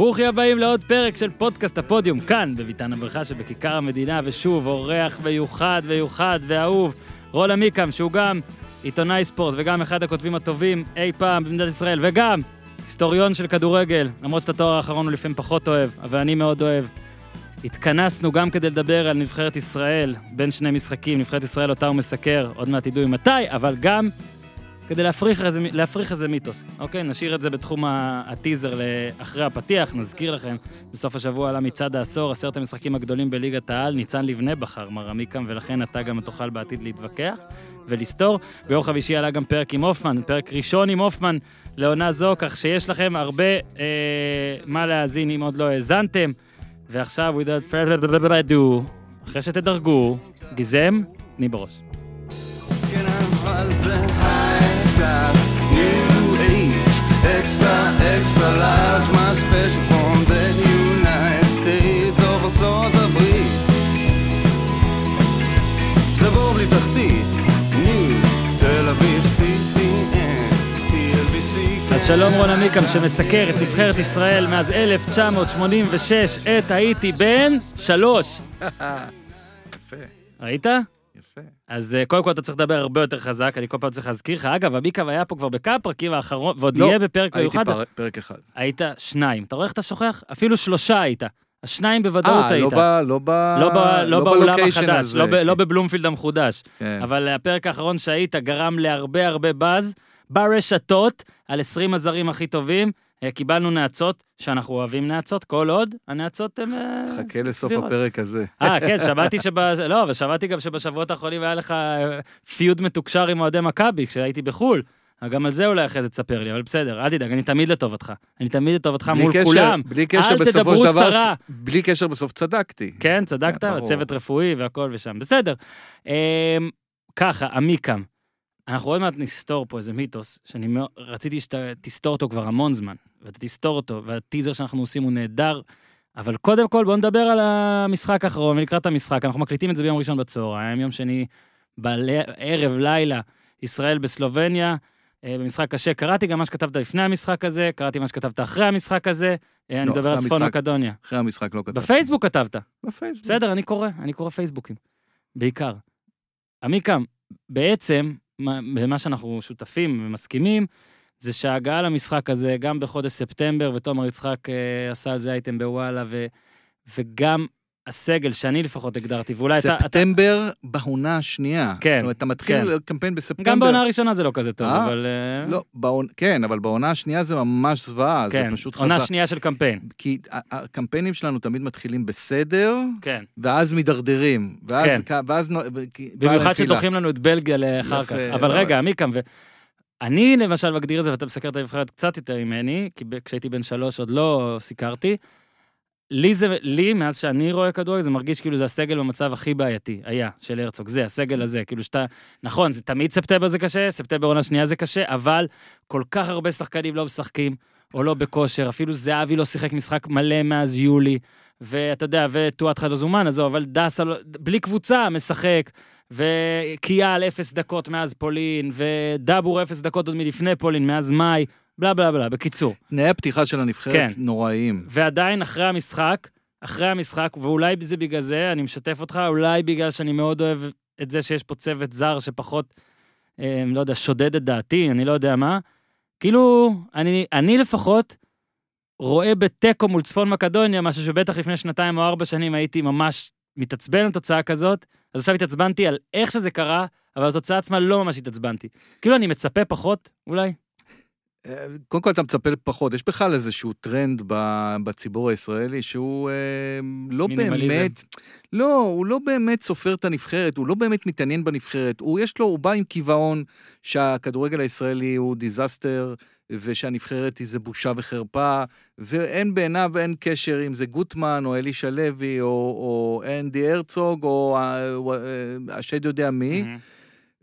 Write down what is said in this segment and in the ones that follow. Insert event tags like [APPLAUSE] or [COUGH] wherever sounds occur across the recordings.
ברוכים הבאים לעוד פרק של פודקאסט הפודיום, כאן, בביתן הברכה שבכיכר המדינה, ושוב, אורח מיוחד ויוחד ואהוב, רולה מיקם, שהוא גם עיתונאי ספורט וגם אחד הכותבים הטובים אי פעם במדינת ישראל, וגם היסטוריון של כדורגל, למרות שאת התואר האחרון הוא לפעמים פחות אוהב, אבל אני מאוד אוהב. התכנסנו גם כדי לדבר על נבחרת ישראל, בין שני משחקים, נבחרת ישראל אותה הוא מסקר, עוד מעט תדעו מתי, אבל גם כדי להפריך איזה, להפריך איזה מיתוס, אוקיי? נשאיר את זה בתחום הטיזר לאחרי הפתיח, נזכיר לכם, בסוף השבוע עלה מצעד העשור, עשרת המשחקים הגדולים בליגת העל, ניצן לבנה בחר מר עמיקם, ולכן אתה גם תוכל בעתיד להתווכח ולסתור. ביום חמישי עלה גם פרק עם הופמן, פרק ראשון עם הופמן לעונה זו, כך שיש לכם הרבה אה, מה להאזין אם עוד לא האזנתם. ועכשיו, without further ado, אחרי שתדרגו, גיזם, תני בראש. כן, אבל זה extra, extra large, my special from the United States of ארצות הברית. זה בור בלי תחתית, new, תל אביב. אז שלום רון עמיקם שמסקר את נבחרת ישראל מאז 1986, עת הייתי בן שלוש. [LAUGHS] יפה, ראית? אז אה, קודם כל אתה צריך לדבר הרבה יותר חזק, אני כל פעם צריך להזכיר לך. אגב, עמיקם היה פה כבר בכמה פרקים האחרון, ועוד לא, יהיה בפרק הייתי מיוחד. פר- פרק אחד. היית שניים. אתה רואה איך אתה שוכח? אפילו שלושה היית. השניים בוודאות אה, לא היית. ב... לא ב... לא, ב, לא באולם בלוקיישן החדש, הזה. לא, ב, לא בבלומפילד המחודש. כן. אבל הפרק האחרון שהיית גרם להרבה הרבה באז ברשתות על 20 הזרים הכי טובים. אה, קיבלנו נאצות, שאנחנו אוהבים נאצות, כל עוד הנאצות הן... אה, חכה לסוף סבירות. הפרק הזה. אה, כן, שמעתי שב... לא, אבל שמעתי גם שבשבועות האחרונים היה לך אה, פיוד מתוקשר עם אוהדי מכבי כשהייתי בחו"ל. גם על זה אולי אחרי זה תספר לי, אבל בסדר, אל תדאג, אני תמיד לטובתך. אני תמיד לטובתך מול קשר- כולם. בלי קשר אל בסופו של דבר, סרה. בלי קשר בסוף צדקתי. כן, צדקת. צוות רפואי והכל ושם, בסדר. אמ, ככה, עמיקם, אנחנו עוד מעט נסתור פה איזה מיתוס, שאני רציתי שתסתור אותו כבר המון זמן, ואתה תסתור אותו, והטיזר שאנחנו עושים הוא נהדר, אבל קודם כל בואו נדבר על המשחק האחרון, ולקראת המשחק, אנחנו מקליטים את זה ביום ראשון בצהריים, יום שני בערב, לילה, ישראל בסלובניה, אה, במשחק קשה. קראתי גם מה שכתבת לפני המשחק הזה, קראתי מה שכתבת אחרי המשחק הזה, אה, אני לא, מדבר על צפון. מקדוניה. אחרי המשחק לא כתבתי. בפייסבוק כתבת. בפייסבוק. בסדר, אני קורא, אני קורא פייסבוקים, בעיקר. עמיקם, בעצם, במה שאנחנו שותפים ומסכימים, זה שההגעה למשחק הזה, גם בחודש ספטמבר, ותומר יצחק אה, עשה על זה אייטם בוואלה, ו, וגם הסגל, שאני לפחות הגדרתי, ואולי אתה... אתה ספטמבר בעונה השנייה. כן, זאת אומרת, אתה מתחיל כן. קמפיין בספטמבר. גם בעונה הראשונה זה לא כזה טוב, אה? אבל... אה, לא, בעונה- כן, אבל בעונה השנייה זה ממש זוועה, זה כן, פשוט עונה חזר. שנייה של קמפיין, כי הקמפיינים שלנו תמיד מתחילים בסדר, כן. ואז מידרדרים. ואז... כן. ואז... ו- במיוחד. שדוחים לנו את בלגיה לאחר יפה, כך. אבל אבל- רגע, עמיקם, אני למשל מגדיר את זה, ואתה מסקר את הנבחרת קצת יותר ממני, כי כשהייתי בן שלוש עוד לא סיקרתי. לי זה, לי, מאז שאני רואה כדורגל, זה מרגיש כאילו זה הסגל במצב הכי בעייתי, היה, של הרצוג, זה, הסגל הזה, כאילו שאתה, נכון, זה תמיד ספטמבר זה קשה, ספטמבר עונה שנייה זה קשה, אבל כל כך הרבה שחקנים לא משחקים, או לא בכושר, אפילו זהבי לא שיחק משחק מלא מאז יולי, ואתה יודע, וטואט חדוזומן, עזוב, אבל דסה, לא- בלי קבוצה, משחק, וקיאל אפס דקות מאז פולין, ודאבור אפס דקות עוד מלפני פולין, מאז מאי, בלה בלה בלה, בקיצור. תנאי הפתיחה של הנבחרת כן. נוראיים. ועדיין אחרי המשחק, אחרי המשחק, ואולי זה בגלל זה, אני משתף אותך, אולי בגלל שאני מאוד אוהב את זה שיש פה צוות זר שפחות, אה, לא יודע, שודד את דעתי, אני לא יודע מה. כאילו, אני, אני לפחות רואה בתיקו מול צפון מקדוניה, משהו שבטח לפני שנתיים או ארבע שנים הייתי ממש מתעצבן על תוצאה כזאת, אז עכשיו התעצבנתי על איך שזה קרה, אבל התוצאה עצמה לא ממש התעצבנתי. כאילו, אני מצפה פחות, אולי. קודם כל אתה מצפה לפחות, יש בכלל איזשהו טרנד בציבור הישראלי שהוא אה, לא מינימליזם. באמת, לא, הוא לא באמת סופר את הנבחרת, הוא לא באמת מתעניין בנבחרת, הוא יש לו, הוא בא עם קיבעון שהכדורגל הישראלי הוא דיזסטר, ושהנבחרת היא זה בושה וחרפה, ואין בעיניו, אין קשר אם זה גוטמן או אלישע לוי או, או אנדי הרצוג או אה, אה, השד יודע מי.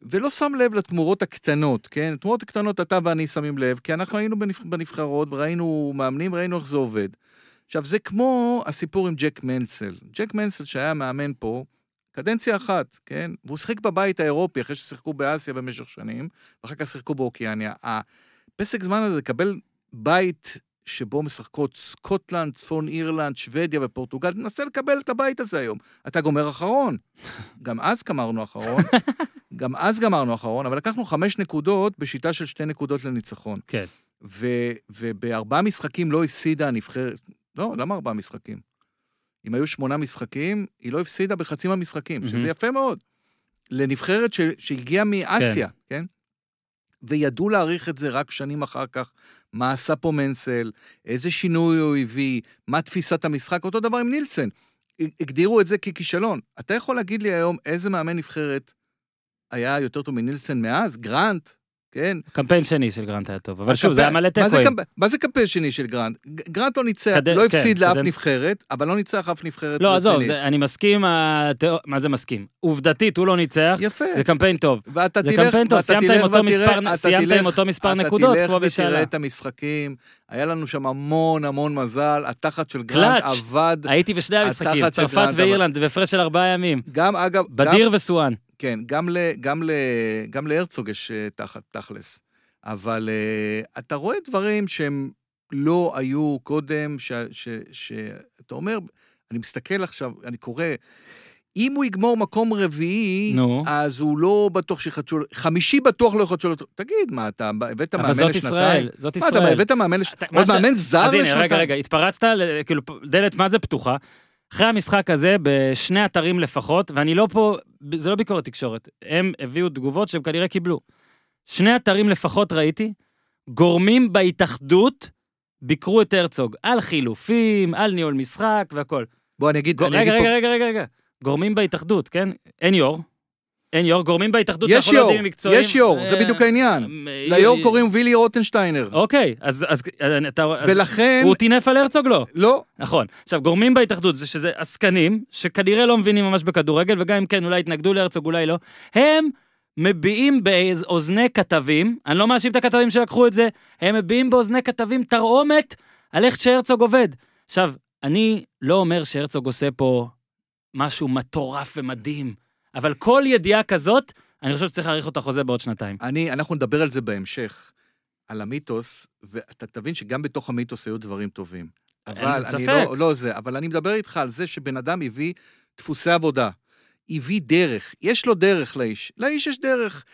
ולא שם לב לתמורות הקטנות, כן? התמורות הקטנות אתה ואני שמים לב, כי אנחנו היינו בנבח... בנבחרות וראינו מאמנים, ראינו איך זה עובד. עכשיו, זה כמו הסיפור עם ג'ק מנסל. ג'ק מנסל שהיה מאמן פה, קדנציה אחת, כן? והוא שיחק בבית האירופי אחרי ששיחקו באסיה במשך שנים, ואחר כך שיחקו באוקיאניה. הפסק זמן הזה, לקבל בית שבו משחקות סקוטלנד, צפון אירלנד, שוודיה ופורטוגל, תנסה לקבל את הבית הזה היום. אתה גומר אחרון. [LAUGHS] גם אז גמרנו אחרון, [LAUGHS] גם אז גמרנו אחרון, אבל לקחנו חמש נקודות בשיטה של שתי נקודות לניצחון. כן. ו- ובארבעה משחקים לא הפסידה הנבחרת, לא, למה ארבעה משחקים? אם היו שמונה משחקים, היא לא הפסידה בחצי מהמשחקים. שזה יפה מאוד. לנבחרת ש- שהגיעה מאסיה, כן? וידעו להעריך את זה רק שנים אחר כך, מה עשה פה מנסל, איזה שינוי הוא הביא, מה תפיסת המשחק, אותו דבר עם נילסן. הגדירו את זה ככישלון. אתה יכול להגיד לי היום איזה מאמן נבחרת היה יותר טוב מנילסן מאז? גרנט, כן? קמפיין שני של גרנט היה טוב, אבל שוב, זה היה מלא תיקואים. קמפ- מה זה קמפיין שני של גרנט? גרנט לא ניצח, לא כן, הפסיד לאף נבחרת, אבל לא ניצח אף נבחרת לא, עזוב, אני מסכים, מה זה מסכים? עובדתית, הוא לא ניצח, יפה. זה קמפיין טוב. ואתה תלך, קמפיין טוב, ואתה סיימת תלך עם אותו מספר- תלך- עם אותו מספר אתה נקודות, תלך כמו ותראה בשאלה. את המשחקים, היה לנו שם המון המון מזל, התחת של גרנט קלאץ'. עבד, הייתי בשני המשחקים, התחת של צרפת גרנט, ואירלנד, בהפרש של ארבעה ימים. גם אגב, גם, בדיר וסואן. כן, גם, ל, גם, ל, גם להרצוג יש אה, תחת, תכלס. אבל uh, אתה רואה דברים שהם לא היו קודם, שאתה אומר, אני מסתכל עכשיו, אני קורא, אם הוא יגמור מקום רביעי, נו. אז הוא לא בטוח שיחדשו, חמישי בטוח לא יחדשו לו, תגיד, מה, אתה הבאת מאמן אבל לשנתיים? זאת ישראל, זאת מה, אתה ישראל. הבאת מאמן לש... אתה- מה עוד מאמן זר אז הנה, לשנתיים? רגע, רגע, התפרצת, כאילו, דלת מה זה פתוחה. אחרי המשחק הזה, בשני אתרים לפחות, ואני לא פה, זה לא ביקורת תקשורת, הם הביאו תגובות שהם כנראה קיבלו. שני אתרים לפחות ראיתי, גורמים בהתאחדות ביקרו את הרצוג, על חילופים, על ניהול משחק והכל. בוא, אני אגיד, רגע, אגיד רגע, פה, רגע, רגע, רגע. גורמים בהתאחדות, כן? אין יו"ר. אין יו"ר, גורמים בהתאחדות שאנחנו לא יו"ר, יודעים מקצועיים. יש יו"ר, זה אה, בדיוק העניין. אה, ליו"ר אה, קוראים וילי רוטנשטיינר, אוקיי, אז אתה... ולכן, הוא טינף על הרצוג? לא. לא, נכון. עכשיו, גורמים בהתאחדות זה שזה עסקנים, שכנראה לא מבינים ממש בכדורגל, וגם אם כן, אולי התנגדו להרצוג, אולי לא. הם מביעים באוזני כתבים, אני לא מאשים את הכתבים שלקחו את זה, הם מביעים באוזני כתבים תרעומת על איך שהרצוג עובד. עכשיו, אני לא אומר שהרצוג עושה פה משהו מטורף ומדהים, אבל כל ידיעה כזאת, אני חושב שצריך להאריך אותה חוזה בעוד שנתיים. אני, אנחנו נדבר על זה בהמשך, על המיתוס, ואתה תבין שגם בתוך המיתוס היו דברים טובים. אבל אני. לא, לא זה, אבל אני מדבר איתך על זה שבן אדם הביא דפוסי עבודה, הביא דרך, יש לו דרך לאיש, לאיש יש דרך.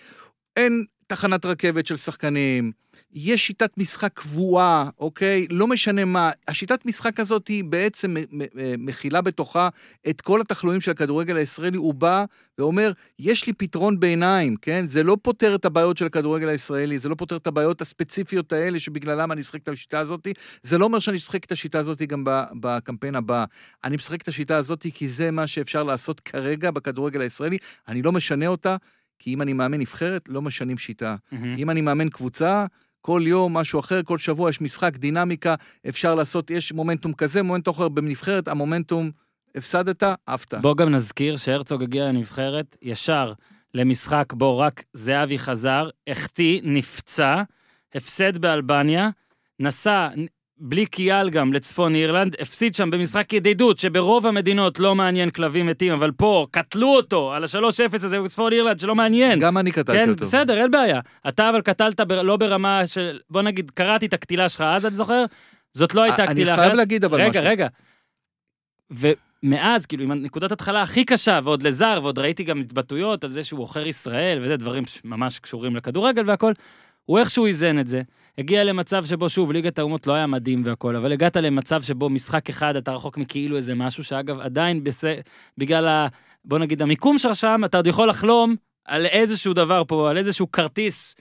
אין תחנת רכבת של שחקנים, יש שיטת משחק קבועה, אוקיי? לא משנה מה. השיטת משחק הזאת היא בעצם מ- מכילה בתוכה את כל התחלואים של הכדורגל הישראלי. הוא בא ואומר, יש לי פתרון ביניים, כן? זה לא פותר את הבעיות של הכדורגל הישראלי, זה לא פותר את הבעיות הספציפיות האלה שבגללם אני משחק את השיטה הזאת. זה לא אומר שאני אשחק את השיטה הזאת גם בקמפיין הבא. אני משחק את השיטה הזאת כי זה מה שאפשר לעשות כרגע בכדורגל הישראלי. אני לא משנה אותה, כי אם אני מאמן נבחרת, לא משנים שיטה. מהמם. אם אני מאמן קבוצה, כל יום משהו אחר, כל שבוע יש משחק, דינמיקה, אפשר לעשות, יש מומנטום כזה, מומנטום אחר בנבחרת, המומנטום, הפסדת, עפת. בוא גם נזכיר שהרצוג הגיע לנבחרת ישר למשחק בו רק זהבי חזר, החטיא, נפצע, הפסד באלבניה, נסע בלי קיאל גם לצפון אירלנד, הפסיד שם במשחק ידידות, שברוב המדינות לא מעניין כלבים מתים, אבל פה קטלו אותו על ה-3-0 הזה בצפון אירלנד, שלא מעניין. גם אני קטלתי כן, אותו. בסדר, אין בעיה. אתה אבל קטלת ב- לא ברמה של... בוא נגיד, קראתי את הקטילה שלך אז, אני זוכר? זאת לא הייתה אני קטילה חייב אחרת. להגיד אבל רגע, משהו. רגע. ומאז, כאילו, עם הנקודת התחלה הכי קשה, ועוד לזר, ועוד ראיתי גם התבטאויות על זה שהוא עוכר ישראל, וזה דברים שממש קשורים לכדורגל והכל, הוא איכשהו איזן את זה. הגיע למצב שבו, שוב, ליגת האומות לא היה מדהים והכל, אבל הגעת למצב שבו משחק אחד אתה רחוק מכאילו איזה משהו, שאגב, עדיין בס... בגלל ה... בוא נגיד, המיקום שלך שם, אתה עוד יכול לחלום על איזשהו דבר פה, על איזשהו כרטיס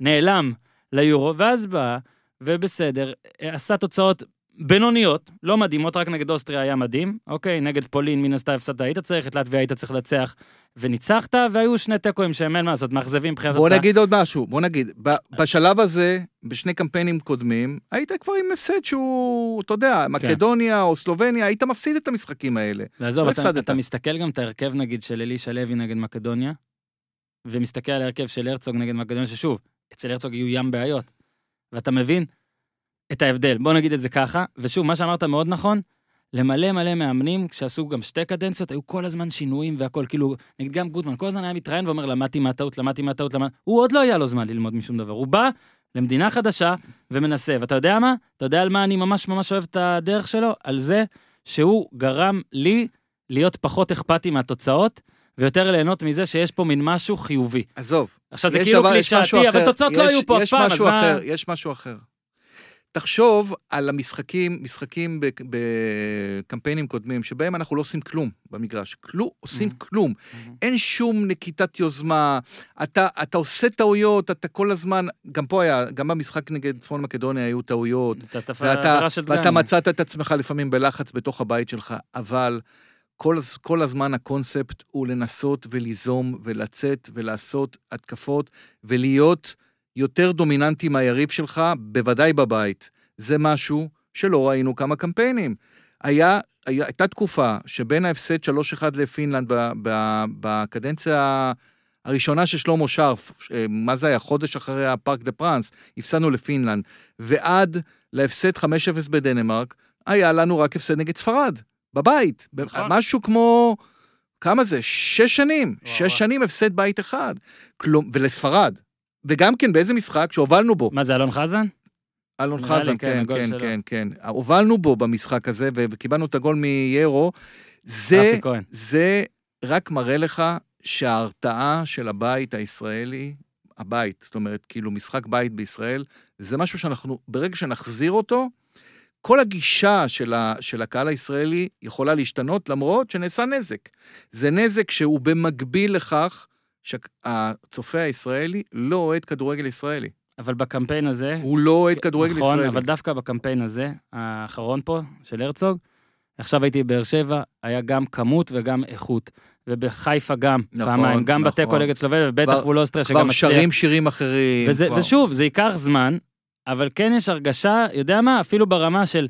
נעלם ליורו, ואז בא, ובסדר, עשה תוצאות בינוניות, לא מדהימות, רק נגד אוסטריה היה מדהים, אוקיי, נגד פולין מן הסתם הפסדת, היית צריך, את לטביה היית צריך לנצח, וניצחת, והיו שני תיקואים שהם אין מה לעשות, מאכזבים מבחינת בוא התוצאה. נגיד עוד משהו, בוא נגיד, ב- בשלב הזה, בשני קמפיינים קודמים, היית כבר עם הפסד שהוא, אתה יודע, מקדוניה או סלובניה, היית מפסיד את המשחקים האלה. ועזוב, לא אתה. אתה מסתכל גם את ההרכב נגיד של אלישע לוי נגד מקדוניה, ומסתכל על ההרכב של הרצוג נגד מקדוניה, ששוב, אצל הרצוג יהיו ים בעיות. ואתה מבין את ההבדל. בוא נגיד את זה ככה, ושוב, מה שאמרת מאוד נכון, למלא מלא מאמנים, כשעשו גם שתי קדנציות, היו כל הזמן שינויים והכל, כאילו, נגיד גם גוטמן, כל הזמן היה מתראיין ואומר, למדתי מהטעות, למדתי מהטעות, למדתי... הוא עוד לא היה לו זמן ללמוד משום דבר. הוא בא למדינה חדשה ומנסה. ואתה יודע מה? אתה יודע על מה אני ממש ממש אוהב את הדרך שלו? על זה שהוא גרם לי להיות פחות אכפתי מהתוצאות, ויותר ליהנות מזה שיש פה מין משהו חיובי. עזוב, עכשיו זה יש כאילו יש משהו קלישאתי, אבל. תוצאות לא יש- היו פה אף יש פעם, אז משהו מה... אחר, יש משהו אחר. תחשוב על המשחקים, משחקים בק- בקמפיינים קודמים, שבהם אנחנו לא עושים כלום במגרש. כלום, עושים Mhm. כלום. אין שום נקיטת יוזמה, אתה, אתה עושה טעויות, אתה כל הזמן, גם פה היה, גם במשחק נגד צפון מקדוניה היו טעויות, אתה- אתה- ואתה, ואתה. מצאת את עצמך לפעמים בלחץ בתוך הבית שלך, אבל כל, כל הזמן הקונספט הוא לנסות וליזום ולצאת ולעשות התקפות ולהיות יותר דומיננטי מהיריב שלך, בוודאי בבית. זה משהו שלא ראינו כמה קמפיינים. היה, היה, הייתה תקופה שבין ההפסד 3-1 לפינלנד ב, ב, בקדנציה הראשונה של שלמה שרף, אה, מה זה היה, חודש אחרי הפארק דה פרנס, הפסדנו לפינלנד, ועד להפסד 5-0 בדנמרק, היה לנו רק הפסד נגד ספרד, בבית. נכון. משהו כמו, כמה זה? שש שנים. וואו, שש. שנים הפסד בית אחד. כלום, ולספרד. וגם כן באיזה משחק שהובלנו בו. מה זה, אלון חזן? אלון חזן, כן, כן, כן. כן, כן. הובלנו בו במשחק הזה, וקיבלנו את הגול מיירו. זה. זה רק מראה לך שההרתעה של הבית הישראלי, הבית, זאת אומרת, כאילו משחק בית בישראל, זה משהו שאנחנו, ברגע שנחזיר אותו, כל הגישה של, ה, של הקהל הישראלי יכולה להשתנות, למרות שנעשה נזק. זה נזק שהוא במקביל לכך שהצופה הישראלי לא אוהד כדורגל ישראלי. אבל בקמפיין הזה, הוא לא אוהד כדורגל נכון, ישראלי. אבל דווקא בקמפיין הזה, האחרון פה, של הרצוג, עכשיו הייתי בבאר שבע, היה גם כמות וגם איכות. ובחיפה גם, נכון, פעמיים, גם נכון. בתיקו נגד סלובניה, ובטח כבר- מול אוסטריה שגם כבר מצליח. שרים שירים אחרים. וזה, כבר. ושוב, זה ייקח זמן, אבל כן יש הרגשה, יודע מה, אפילו ברמה של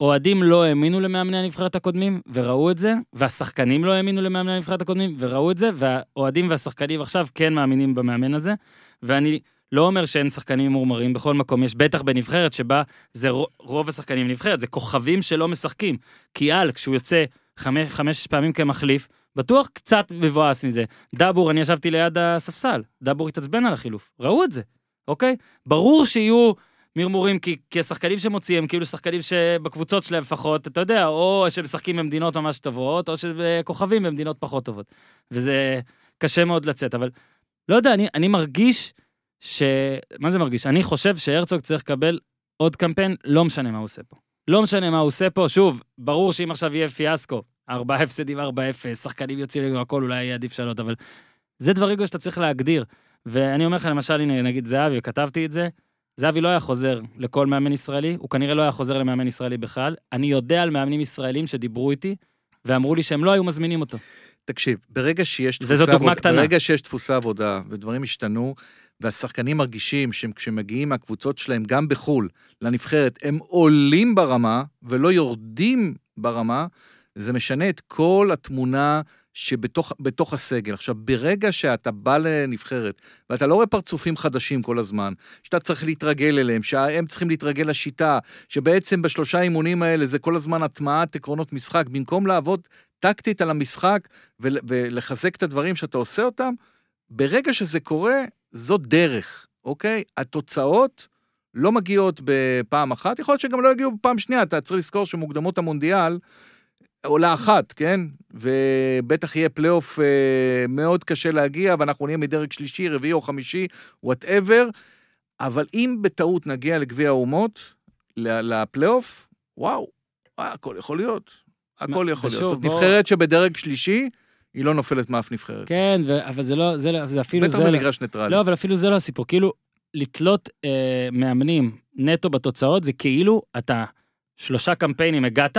אוהדים לא האמינו למאמני הנבחרת הקודמים, וראו את זה, והשחקנים לא האמינו למאמני הנבחרת הקודמים, וראו את זה, והאוהדים והשחקנים עכשיו כן מאמינים במאמן הזה, ואני לא אומר שאין שחקנים מורמרים, בכל מקום יש, בטח בנבחרת שבה זה רו- רוב השחקנים בנבחרת, זה כוכבים שלא משחקים. כי על, כשהוא יוצא חמש, חמש פעמים כמחליף, בטוח קצת מבואס מזה. דאבור, אני ישבתי ליד הספסל, דאבור התעצבן על החילוף, ראו את זה, אוקיי? ברור שיהיו מרמורים, כי, כי השחקנים שמוציאים, כאילו שחקנים שבקבוצות שלהם לפחות, אתה יודע, או שמשחקים במדינות ממש טובות, או שכוכבים במדינות פחות טובות. וזה קשה מאוד לצאת, אבל לא יודע, אני, אני מרגיש ש... מה זה מרגיש? אני חושב שהרצוג צריך לקבל עוד קמפיין, לא משנה מה הוא עושה פה. לא משנה מה הוא עושה פה, שוב, ברור שאם עכשיו יהיה פיאסקו, ארבעה הפסדים, ארבע אפס, שחקנים יוצאים לגמרי, הכל אולי יהיה עדיף שלוט, אבל זה דברים שאתה צריך להגדיר. ואני אומר לך, למשל, הנה, נגיד זהבי, וכתבתי את זה, זהבי לא היה חוזר לכל מאמן ישראלי, הוא כנראה לא היה חוזר למאמן ישראלי בכלל. אני יודע על מאמנים ישראלים שדיברו איתי, ואמרו לי שהם לא היו מזמינים אותו. תקשיב, ברגע שיש דוגמה עבודה. ברגע שיש דפוסי עבודה ודברים השתנו, והשחקנים מרגישים שהם כשמגיעים מהקבוצות שלהם, גם בחו"ל, לנבחרת, הם עולים ברמה ולא יורדים ברמה, זה משנה את כל התמונה שבתוך בתוך הסגל. עכשיו, ברגע שאתה בא לנבחרת, ואתה לא רואה פרצופים חדשים כל הזמן, שאתה צריך להתרגל אליהם, שהם צריכים להתרגל לשיטה, שבעצם בשלושה אימונים האלה זה כל הזמן הטמעת עקרונות משחק, במקום לעבוד טקטית על המשחק ול, ולחזק את הדברים שאתה עושה אותם, ברגע שזה קורה, זו דרך, אוקיי? התוצאות לא מגיעות בפעם אחת, יכול להיות שגם לא יגיעו בפעם שנייה, אתה צריך לזכור שמוקדמות המונדיאל עולה אחת, כן? ובטח יהיה פלייאוף אה, מאוד קשה להגיע, ואנחנו נהיה מדרג שלישי, רביעי או חמישי, whatever, אבל אם בטעות נגיע לגביע האומות, לפלייאוף, וואו, אה, הכל יכול להיות. הכל יכול להיות. זאת בוא- נבחרת שבדרג שלישי, היא לא נופלת מאף נבחרת. כן, ו... אבל זה לא, זה, לא- זה אפילו בטח זה... לא- במגרש ניטרלי. לא, אבל אפילו זה לא הסיפור. כאילו, לתלות אה, מאמנים נטו בתוצאות, זה כאילו אתה שלושה קמפיינים הגעת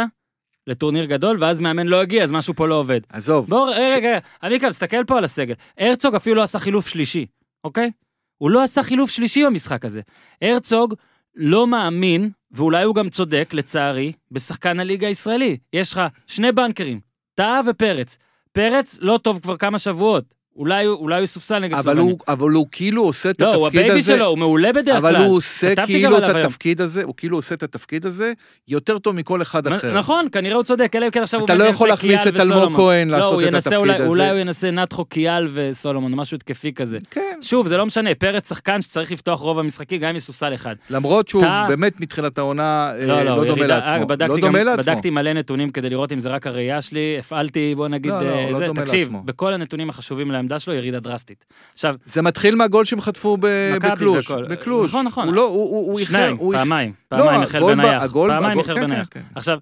לטורניר גדול, ואז מאמן לא הגיע, אז משהו פה לא עובד. עזוב, בוא, רגע, רגע, עמיקה, תסתכל פה על הסגל. הרצוג אפילו לא עשה חילוף שלישי, אוקיי? הוא לא עשה חילוף שלישי במשחק הזה. הרצוג לא מאמין, ואולי הוא גם צודק, לצערי, בשחקן הליגה הישראלי. יש לך שני בנקרים, טאה ופרץ. פרץ לא טוב כבר כמה שבועות. אולי הוא אולי הוא יסופסל נגד אבל סלובניה. הוא, אבל הוא כאילו עושה את לא, הוא התפקיד ה-baby הזה, שלו, הוא מעולה בדרך כלל. אבל הוא עושה כאילו את. התפקיד הזה, הוא כאילו עושה את התפקיד הזה יותר טוב מכל אחד אחר. נכון, כנראה הוא צודק, אלא אם כן עכשיו הוא אתה לא יכול להכניס את אלמוג. כהן לא, לעשות הוא את התפקיד אולי- הזה. אולי הוא ינסה נתכו, קיאל וסולומון, משהו התקפי כזה. כן. שוב, זה לא משנה, פרץ שחקן שצריך לפתוח רוב המשחקים, גם אם יסופסל אחד. למרות שהוא באמת מתחילת העונה אה, לא, לא, לא דומה לעצמו. אה, לא בדקתי דומה גם- לעצמו. בדקתי מלא נתונים כדי לראות אם זה רק הראייה שלי, הפעלתי, בוא נגיד, לא, לא, לא זה, דומה תקשיב, לעצמו. בכל הנתונים החשובים לעמדה שלו, ירידה דרסטית. עכשיו, זה מתחיל מהגול שהם חטפו ב- בקלוש. וכל- בקלוש. נכון, נכון. הוא לא, הוא- איחר, שניים, איחר. פעמיים, לא, פעמיים ב- בנייח, פעמיים הגול- החל כן, בנייח. כן, כן. עכשיו,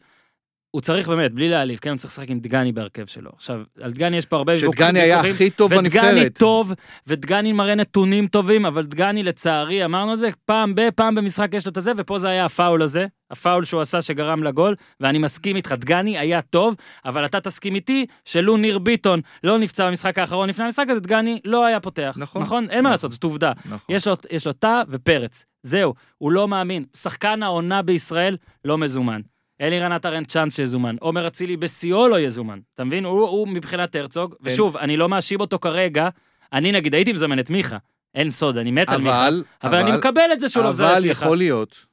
הוא צריך באמת, בלי להעליב, כן, הוא צריך לשחק עם דגני בהרכב שלו. עכשיו, על דגני יש פה הרבה שדגני היה ויכוחים, הכי טוב ודגני בנבחרת. טוב, ודגני מראה נתונים טובים, אבל דגני לצערי, אמרנו את זה, פעם ב, פעם במשחק יש לו את הזה, ופה זה היה הפאול הזה, הפאול שהוא עשה שגרם לגול, ואני מסכים איתך, דגני היה טוב, אבל אתה תסכים איתי שלו ניר ביטון לא נפצע במשחק האחרון לפני המשחק הזה, דגני לא היה פותח. נכון. נכון? אין מה נכון. לעשות, זאת עובדה. נכון. יש לו, יש לו תא ופרץ. זהו, הוא לא מאמין. שחקן העונה בישראל לא מזומן. אלירן עטר אין צ'אנס שיזומן. עומר אצילי בשיאו לא יזומן. אתה מבין? הוא, הוא מבחינת הרצוג, ושוב, אני לא מאשים אותו כרגע. אני נגיד הייתי מזמן את מיכה. אין סוד, אני מת על מיכה. אבל, אבל אני מקבל את זה שהוא לא מזמן את אבל מיכה. יכול להיות,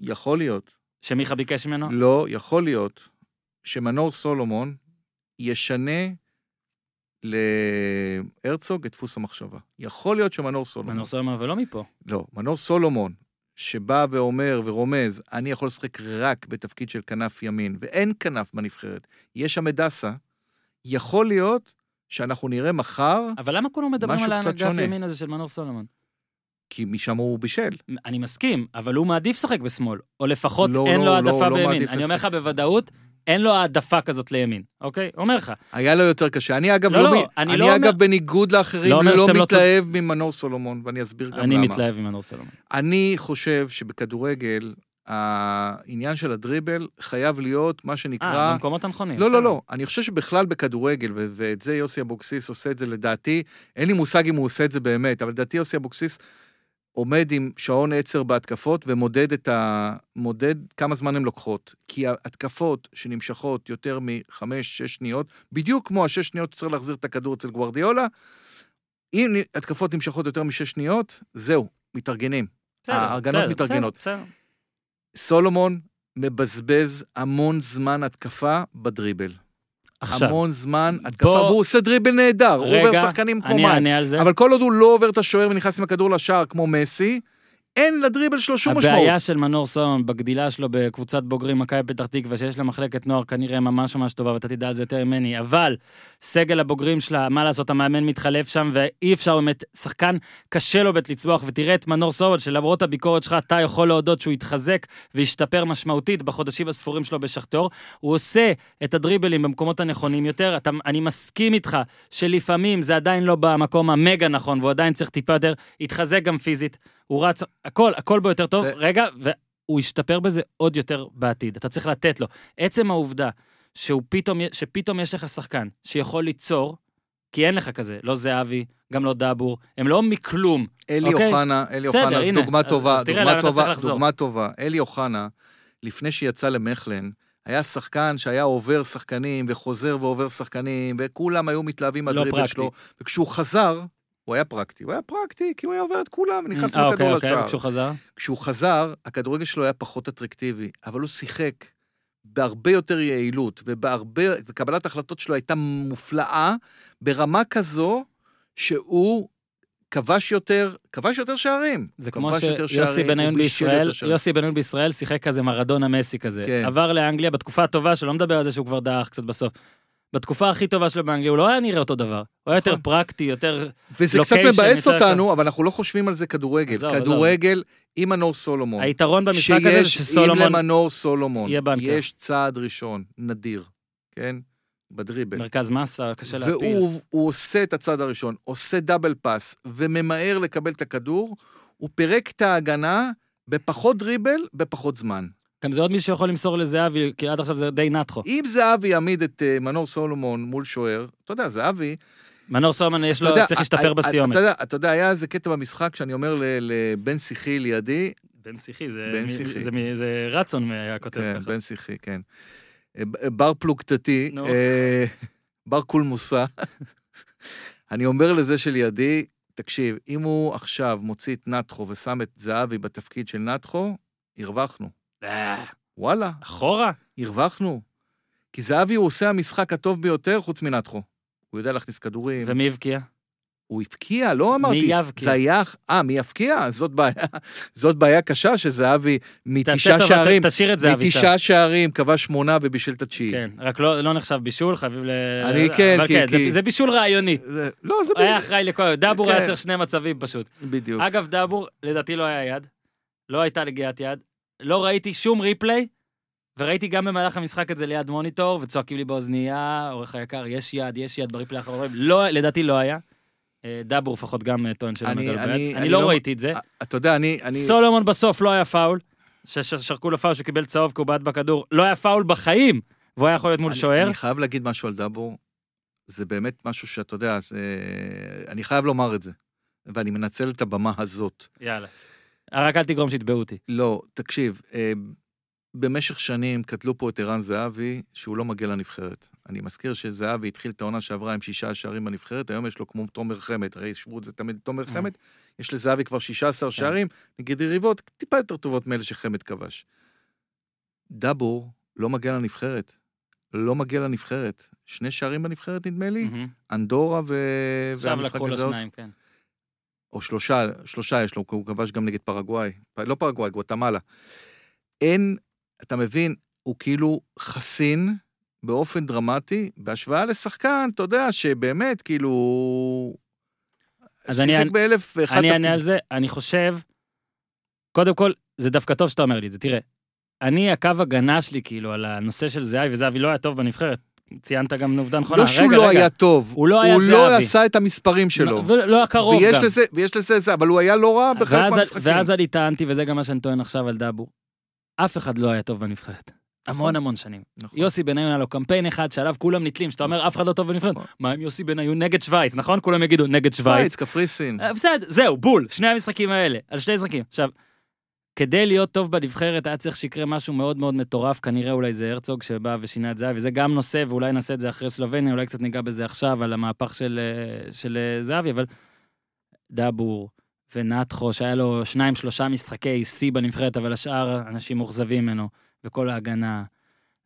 יכול להיות, שמיכה ביקש ממנו? לא, יכול להיות, שמנור סולומון ישנה להרצוג את דפוס המחשבה. יכול להיות שמנור סולומון, מנור סולומון, אבל לא מפה. לא, מנור סולומון, שבא ואומר ורומז, אני יכול לשחק רק בתפקיד של כנף ימין, ואין כנף בנבחרת, יש שם את דסה, יכול להיות שאנחנו נראה מחר, אבל למה כולם מדברים משהו על קצת האגף שונה. ימין הזה של מנור סולומון? כי משם הוא בישל. אני מסכים, אבל הוא מעדיף לשחק בשמאל, או לפחות לא, אין לא, לו לא, העדפה לא בימין. מעדיף אני אומר לך לשחק. בוודאות, אין לו העדפה כזאת לימין, אוקיי? אומר לך. היה לו יותר קשה. אני אגב לא, לא, לא, אני אני לא אגב אומר- בניגוד לאחרים לא לא לא מתלהב ממנור סולומון, ואני אסביר גם אני למה. מתלהב עם מנור סולומון. אני חושב שבכדורגל, העניין של הדריבל חייב להיות מה אה, שנקרא... במקומות הנכונים. לא. לא, לא. אני חושב שבכלל בכדורגל, ו- ואת זה יוסי אבוקסיס עושה את זה לדעתי, אין לי מושג אם הוא עושה את זה באמת, אבל לדעתי יוסי אבוקסיס עומד עם שעון עצר בהתקפות ומודד את ה... מודד כמה זמן הן לוקחות. כי ההתקפות שנמשכות יותר מחמש, שש שניות, בדיוק כמו השש שניות שצריך להחזיר את הכדור אצל גוורדיולה, אם התקפות נמשכות יותר משש שניות, זהו, מתארגנים. בסדר, ההגנות בסדר, מתארגנות. בסדר, בסדר. סולומון מבזבז המון זמן התקפה בדריבל. עכשיו, המון זמן. התקפה, בוא- והוא עושה דריבל נהדר, הוא עובר שחקנים כמו אני מים. אבל כל עוד הוא לא עובר את השוער ונכנס עם הכדור לשער כמו מסי, אין לדריבל שלו שום משמעות. הבעיה של מנור סולומון בגדילה שלו בקבוצת בוגרים מכבי פתח תקווה, שיש לה מחלקת נוער כנראה ממש ממש טובה, ואתה תדע על זה יותר ממני, אבל סגל הבוגרים שלה, מה לעשות, המאמן מתחלף שם, ואי אפשר באמת, שחקן קשה לו בית לצמוח, ותראה את מנור סולומון, שלמרות הביקורת שלך, אתה יכול להודות שהוא התחזק והשתפר משמעותית בחודשים הספורים שלו בשכתור. הוא עושה את הדריבלים במקומות הנכונים יותר. אתה, אני מסכים איתך שלפעמים זה עדיין לא במקום המגה נכון, והוא עדיין צריך טיפה יותר, התחזק גם פיזית. הוא רץ, הכל, הכל בו יותר טוב. זה- רגע, והוא ישתפר בזה עוד יותר בעתיד. אתה צריך לתת לו. עצם העובדה פתאום, שפתאום יש לך שחקן שיכול ליצור, כי אין לך כזה, לא זהבי, גם לא דאבור, הם לא מכלום. אלי אוקיי? אוחנה, אלי בסדר, אוחנה, זו דוגמה טובה, דוגמה טובה. דוגמה טובה. אלי אוחנה, לפני שיצא למכלן, היה שחקן שהיה עובר שחקנים וחוזר ועובר שחקנים, וכולם היו מתלהבים לא מהדריבל פרקטי. שלו, וכשהוא חזר, הוא היה פרקטי. הוא היה פרקטי כי הוא היה עובר את כולם ונכנס אה, אוקיי, הכדור אוקיי, לשער. וכשהוא חזר? כשהוא חזר, הכדורגל שלו היה פחות אטרקטיבי, אבל הוא שיחק בהרבה יותר יעילות, ובהרבה, וקבלת ההחלטות שלו הייתה מופלאה, ברמה כזו שהוא כבש יותר, כבש יותר שערים. זה כמו שיוסי בניון בישראל. יוסי בניון בישראל שיחק כזה מרדונה מסי כזה. כן. עבר לאנגליה בתקופה הטובה שלו, לא מדבר על זה שהוא כבר דעך קצת בסוף. בתקופה הכי טובה שלו באנגליה, הוא לא היה נראה אותו דבר. הוא היה יותר נכון. פרקטי, יותר... וזה קצת לוקיישן מבאס יותר אותנו, אבל אנחנו לא חושבים על זה כדורגל. עזוב, עזוב. כדורגל עם מנור סולומון. היתרון במשחק הזה זה שיש, אם שסולומון למנור סולומון יהיה בנקר. יש צעד ראשון, נדיר, כן? בדריבל. מרכז מסה, קשה להפיל. והוא הוא עושה את הצד הראשון, עושה דאבל פאס, וממהר לקבל את הכדור, הוא פירק את ההגנה בפחות דריבל, בפחות זמן. גם זה עוד מישהו שיכול למסור לזהבי, כי עד עכשיו זה די נתחו. אם זהבי יעמיד את אה, מנור סולומון מול שוער, אתה יודע, זהבי... מנור סולומון יש לו, יודע, צריך אה, להשתפר אה, בסיומת. אתה יודע, אתה יודע, היה איזה קטע במשחק שאני אומר ל- לבן שיחי לידי, בן שיחי, זה בן שיחי. זה מי- זה רצון היה כותב כן, ככה. בן שיחי, כן. בר פלוגתתי, בר קולמוסה. אני אומר לזה שלידי, תקשיב, אם הוא עכשיו מוציא את נתחו ושם את זהבי בתפקיד של נתחו, הרווחנו. אה, וואלה, אחורה? הרווחנו. כי זהבי הוא עושה המשחק הטוב ביותר חוץ מנתחו. הוא יודע להכניס כדורים. ומי הבקיע? הוא הבקיע, לא אמרתי. יבקיע? זה היה... אה, מי יבקיע? זאת בעיה. זאת בעיה קשה שזהבי מתשעה שערים, תשאיר את זה, אבישי. מתשעה שערים, כבש שמונה ובישל את התשיעי. כן, רק לא לא נחשב בישול, חייבים ל... אני כן, כי- כן, זה- כי- זה בישול רעיוני. זה- לא, זה הוא היה אחראי לכל... דאבור היה כן. צריך שני מצבים פשוט. בדיוק. אגב, דאבור, לדעתי לא היה יד. לא הייתה נגיעת יד. לא ראיתי שום ריפליי, וראיתי גם במהלך המשחק את זה ליד מוניטור, וצועקים לי באוזנייה, עורך היקר, יש יד, יש יד בריפליי האחרון. לא, לדעתי לא היה. אה, דאבור לפחות גם אה, טוען שלא לו אני-. אני אני לא לא- ראיתי את זה. אתה יודע, אני... אני- סולומון בסוף לא היה פאול. ששרקו לו פאול שהוא קיבל צהוב כי הוא בעט בכדור. לא היה פאול בחיים, והוא היה יכול להיות מול אני- שוער. אני חייב להגיד משהו על דאבור. זה באמת משהו שאתה יודע, זה... אני חייב לומר את זה. ואני מנצל את הבמה הזאת. יאללה. רק אל תגרום שיתבעו אותי. לא, תקשיב, אה, במשך שנים קטלו פה את ערן זהבי, שהוא לא מגיע לנבחרת. אני מזכיר שזהבי התחיל את העונה שעברה עם שישה שערים בנבחרת, היום יש לו כמו תומר חמד, הרי השוו את זה תמיד תומר אה. חמד, יש לזהבי כבר 16 שערים, נגד יריבות טיפה יותר טובות מאלה שחמד כבש. דאבור לא מגיע לנבחרת. לא מגיע לנבחרת. שני שערים בנבחרת נדמה לי. אנדורה ו... עכשיו לקחו לו שניים, כן. או שלושה, שלושה יש לו, הוא כבש גם נגד פרגוואי. לא פרגוואי, גואטמלה. אין, אתה מבין, הוא כאילו חסין באופן דרמטי, בהשוואה לשחקן, אתה יודע, שבאמת, כאילו... אז אני- באלף ואחד... אני אענה על זה, אני חושב, קודם כל, זה דווקא טוב שאתה אומר לי את זה, תראה, אני, הקו הגנה שלי, כאילו, על הנושא של זהבי, וזהבי לא היה טוב בנבחרת, ציינת גם עובדה נכונה. לא שהוא רגע, לא רגע. היה טוב, הוא לא היה הוא לא זהבי. עשה את המספרים שלו. ולא היה קרוב ויש גם. לזה, ויש לזה זה, אבל הוא היה לא רע בחלק מהמשחקים. ואז אני טענתי, וזה גם מה שאני טוען עכשיו על דאבור, אף אחד לא היה טוב בנבחרת. המון המון שנים. נכון. יוסי בניון היה לו קמפיין אחד שעליו כולם נתלים, שאתה אומר אף אחד לא טוב בנבחרת. נכון. מה עם יוסי בניון נגד שווייץ, נכון? כולם יגידו נגד שווייץ. שווייץ, קפריסין. אה, בסדר, זהו, בול, שני המשחקים האלה, על שני משחקים. עכשיו, כדי להיות טוב בנבחרת היה צריך שיקרה משהו מאוד מאוד מטורף, כנראה אולי זה הרצוג שבא ושינה את זהבי, זה גם נושא, ואולי נעשה את זה אחרי סלובניה, אולי קצת ניגע בזה עכשיו, על המהפך של, אה, של אה, זהבי, אבל דאבור ונתחו, שהיה לו שניים, שלושה משחקי שיא בנבחרת, אבל השאר אנשים מאוכזבים ממנו, וכל ההגנה.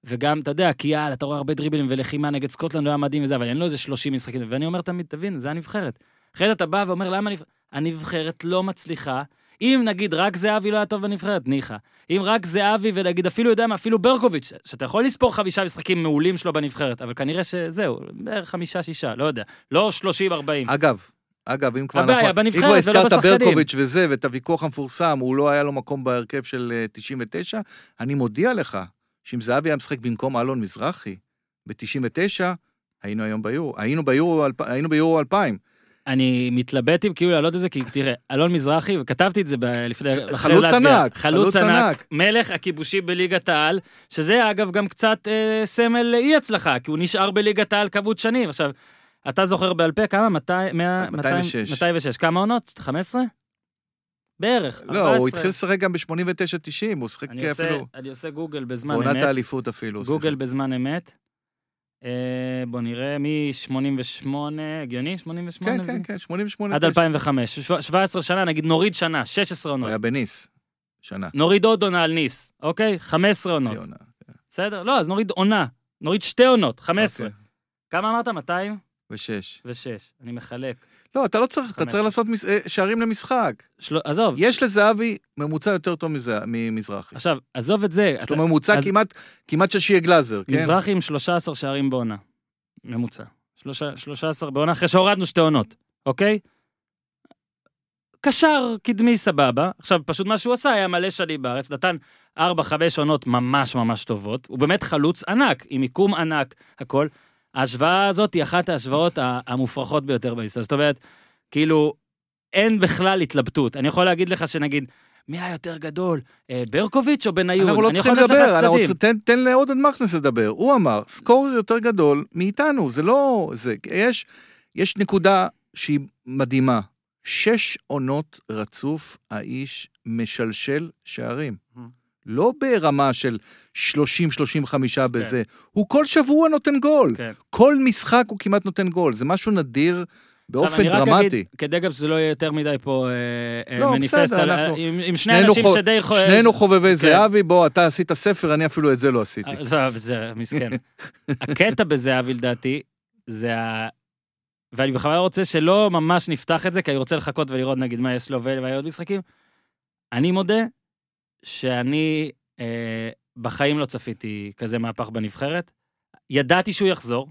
וגם, אתה יודע, קיאל, אתה רואה הרבה דריבלים ולחימה נגד סקוטלנד, היה מדהים וזה, אבל אין לו איזה 30 משחקים, ואני אומר תמיד, תבין, זה הנבחרת. אחרי זה אתה בא ואומר, למה הנבחרת? הנבחרת לא מצליחה. אם נגיד רק זהבי לא היה טוב בנבחרת, ניחא. אם רק זהבי ונגיד אפילו, יודע מה, אפילו ברקוביץ', שאתה יכול לספור חמישה משחקים מעולים שלו בנבחרת, אבל כנראה שזהו, בערך חמישה-שישה, לא יודע. לא 30-40. אגב, אגב, אם כבר הבעיה נכון, בנבחרת אם כבר הזכרת. ברקוביץ' וזה, ואת הוויכוח המפורסם, הוא לא היה לו מקום בהרכב של אה, 99, אני מודיע לך, שאם זהבי היה משחק במקום אלון מזרחי, ב-99, היינו היום ביורו, היינו ביורו, אלפ- היינו ביורו 2000. אני מתלבט אם כאילו להעלות את זה, כי תראה, אלון מזרחי, וכתבתי את זה לפני... חלוץ ענק, חלוץ ענק. מלך הכיבושים בליגת העל, שזה אגב גם קצת אה, סמל אי הצלחה, כי הוא נשאר בליגת העל כמות שנים. עכשיו, אתה זוכר בעל פה כמה? 200, 100, 206. 206. כמה עונות? 15? בערך. לא, 14. הוא התחיל לשחק גם ב-89-90, הוא אני עושה, אפילו, אני עושה גוגל בזמן בעונת אמת. האליפות אפילו. גוגל שיחק. בזמן אמת. אה, בוא נראה, מ-88, הגיוני? 88? כן, כן, כן, 88 עד 2005, ש- 17 שנה, נגיד נוריד שנה, 16 הוא עונות. היה בניס, שנה. נוריד עוד עונה על ניס, אוקיי? 15 עונות. ציונה. בסדר? לא, אז נוריד עונה. נוריד שתי עונות, 15. אוקיי. כמה אמרת? 206. ושש. אני מחלק. לא, אתה לא צריך, אתה 15. צריך לעשות מס- אה, שערים למשחק. של... עזוב. יש לזהבי ממוצע יותר טוב מזה- ממזרחי. עכשיו, עזוב את זה. יש לו ממוצע אז- כמעט, כמעט של שיה גלאזר, כן? מזרחי עם 13 שערים בעונה. ממוצע. שלושה- 13 בעונה, אחרי שהורדנו שתי עונות, אוקיי? קשר קדמי סבבה. עכשיו, פשוט מה שהוא עשה היה מלא שנים בארץ, נתן 4-5 עונות ממש ממש טובות. הוא באמת חלוץ ענק, עם מיקום ענק, הכל. ההשוואה הזאת היא אחת ההשוואות המופרכות ביותר בהיסטוריה. זאת אומרת, כאילו, אין בכלל התלבטות. אני יכול להגיד לך שנגיד, מי היה יותר גדול, אה, ברקוביץ' או בניון? אנחנו לא צריכים לדבר, אנחנו תן- תן לעודד מכנס לדבר. הוא אמר, סקורר יותר גדול מאיתנו, זה לא... זה, יש, יש נקודה שהיא מדהימה. שש עונות רצוף האיש משלשל שערים. Mhm. לא ברמה של 30-35 בזה, הוא כל שבוע נותן גול. כן. כל משחק הוא כמעט נותן גול, זה משהו נדיר באופן דרמטי. אגיד, כדי גם שזה לא יהיה יותר מדי פה אה, אה, לא, מניפסט, בסדר, על- אנחנו- עם עם שני אנשים חו- שדי... חו- שנינו חובבי כן. זהבי, בוא, אתה עשית ספר, אני אפילו את זה לא עשיתי. אה, לא, זה מסכן. [LAUGHS] הקטע בזהבי לדעתי, זה ה... ואני בכלל רוצה שלא ממש נפתח את זה, כי אני רוצה לחכות ולראות נגיד מה יש לו ומה עוד משחקים. אני מודה שאני אה, בחיים לא צפיתי כזה מהפך בנבחרת. ידעתי שהוא יחזור,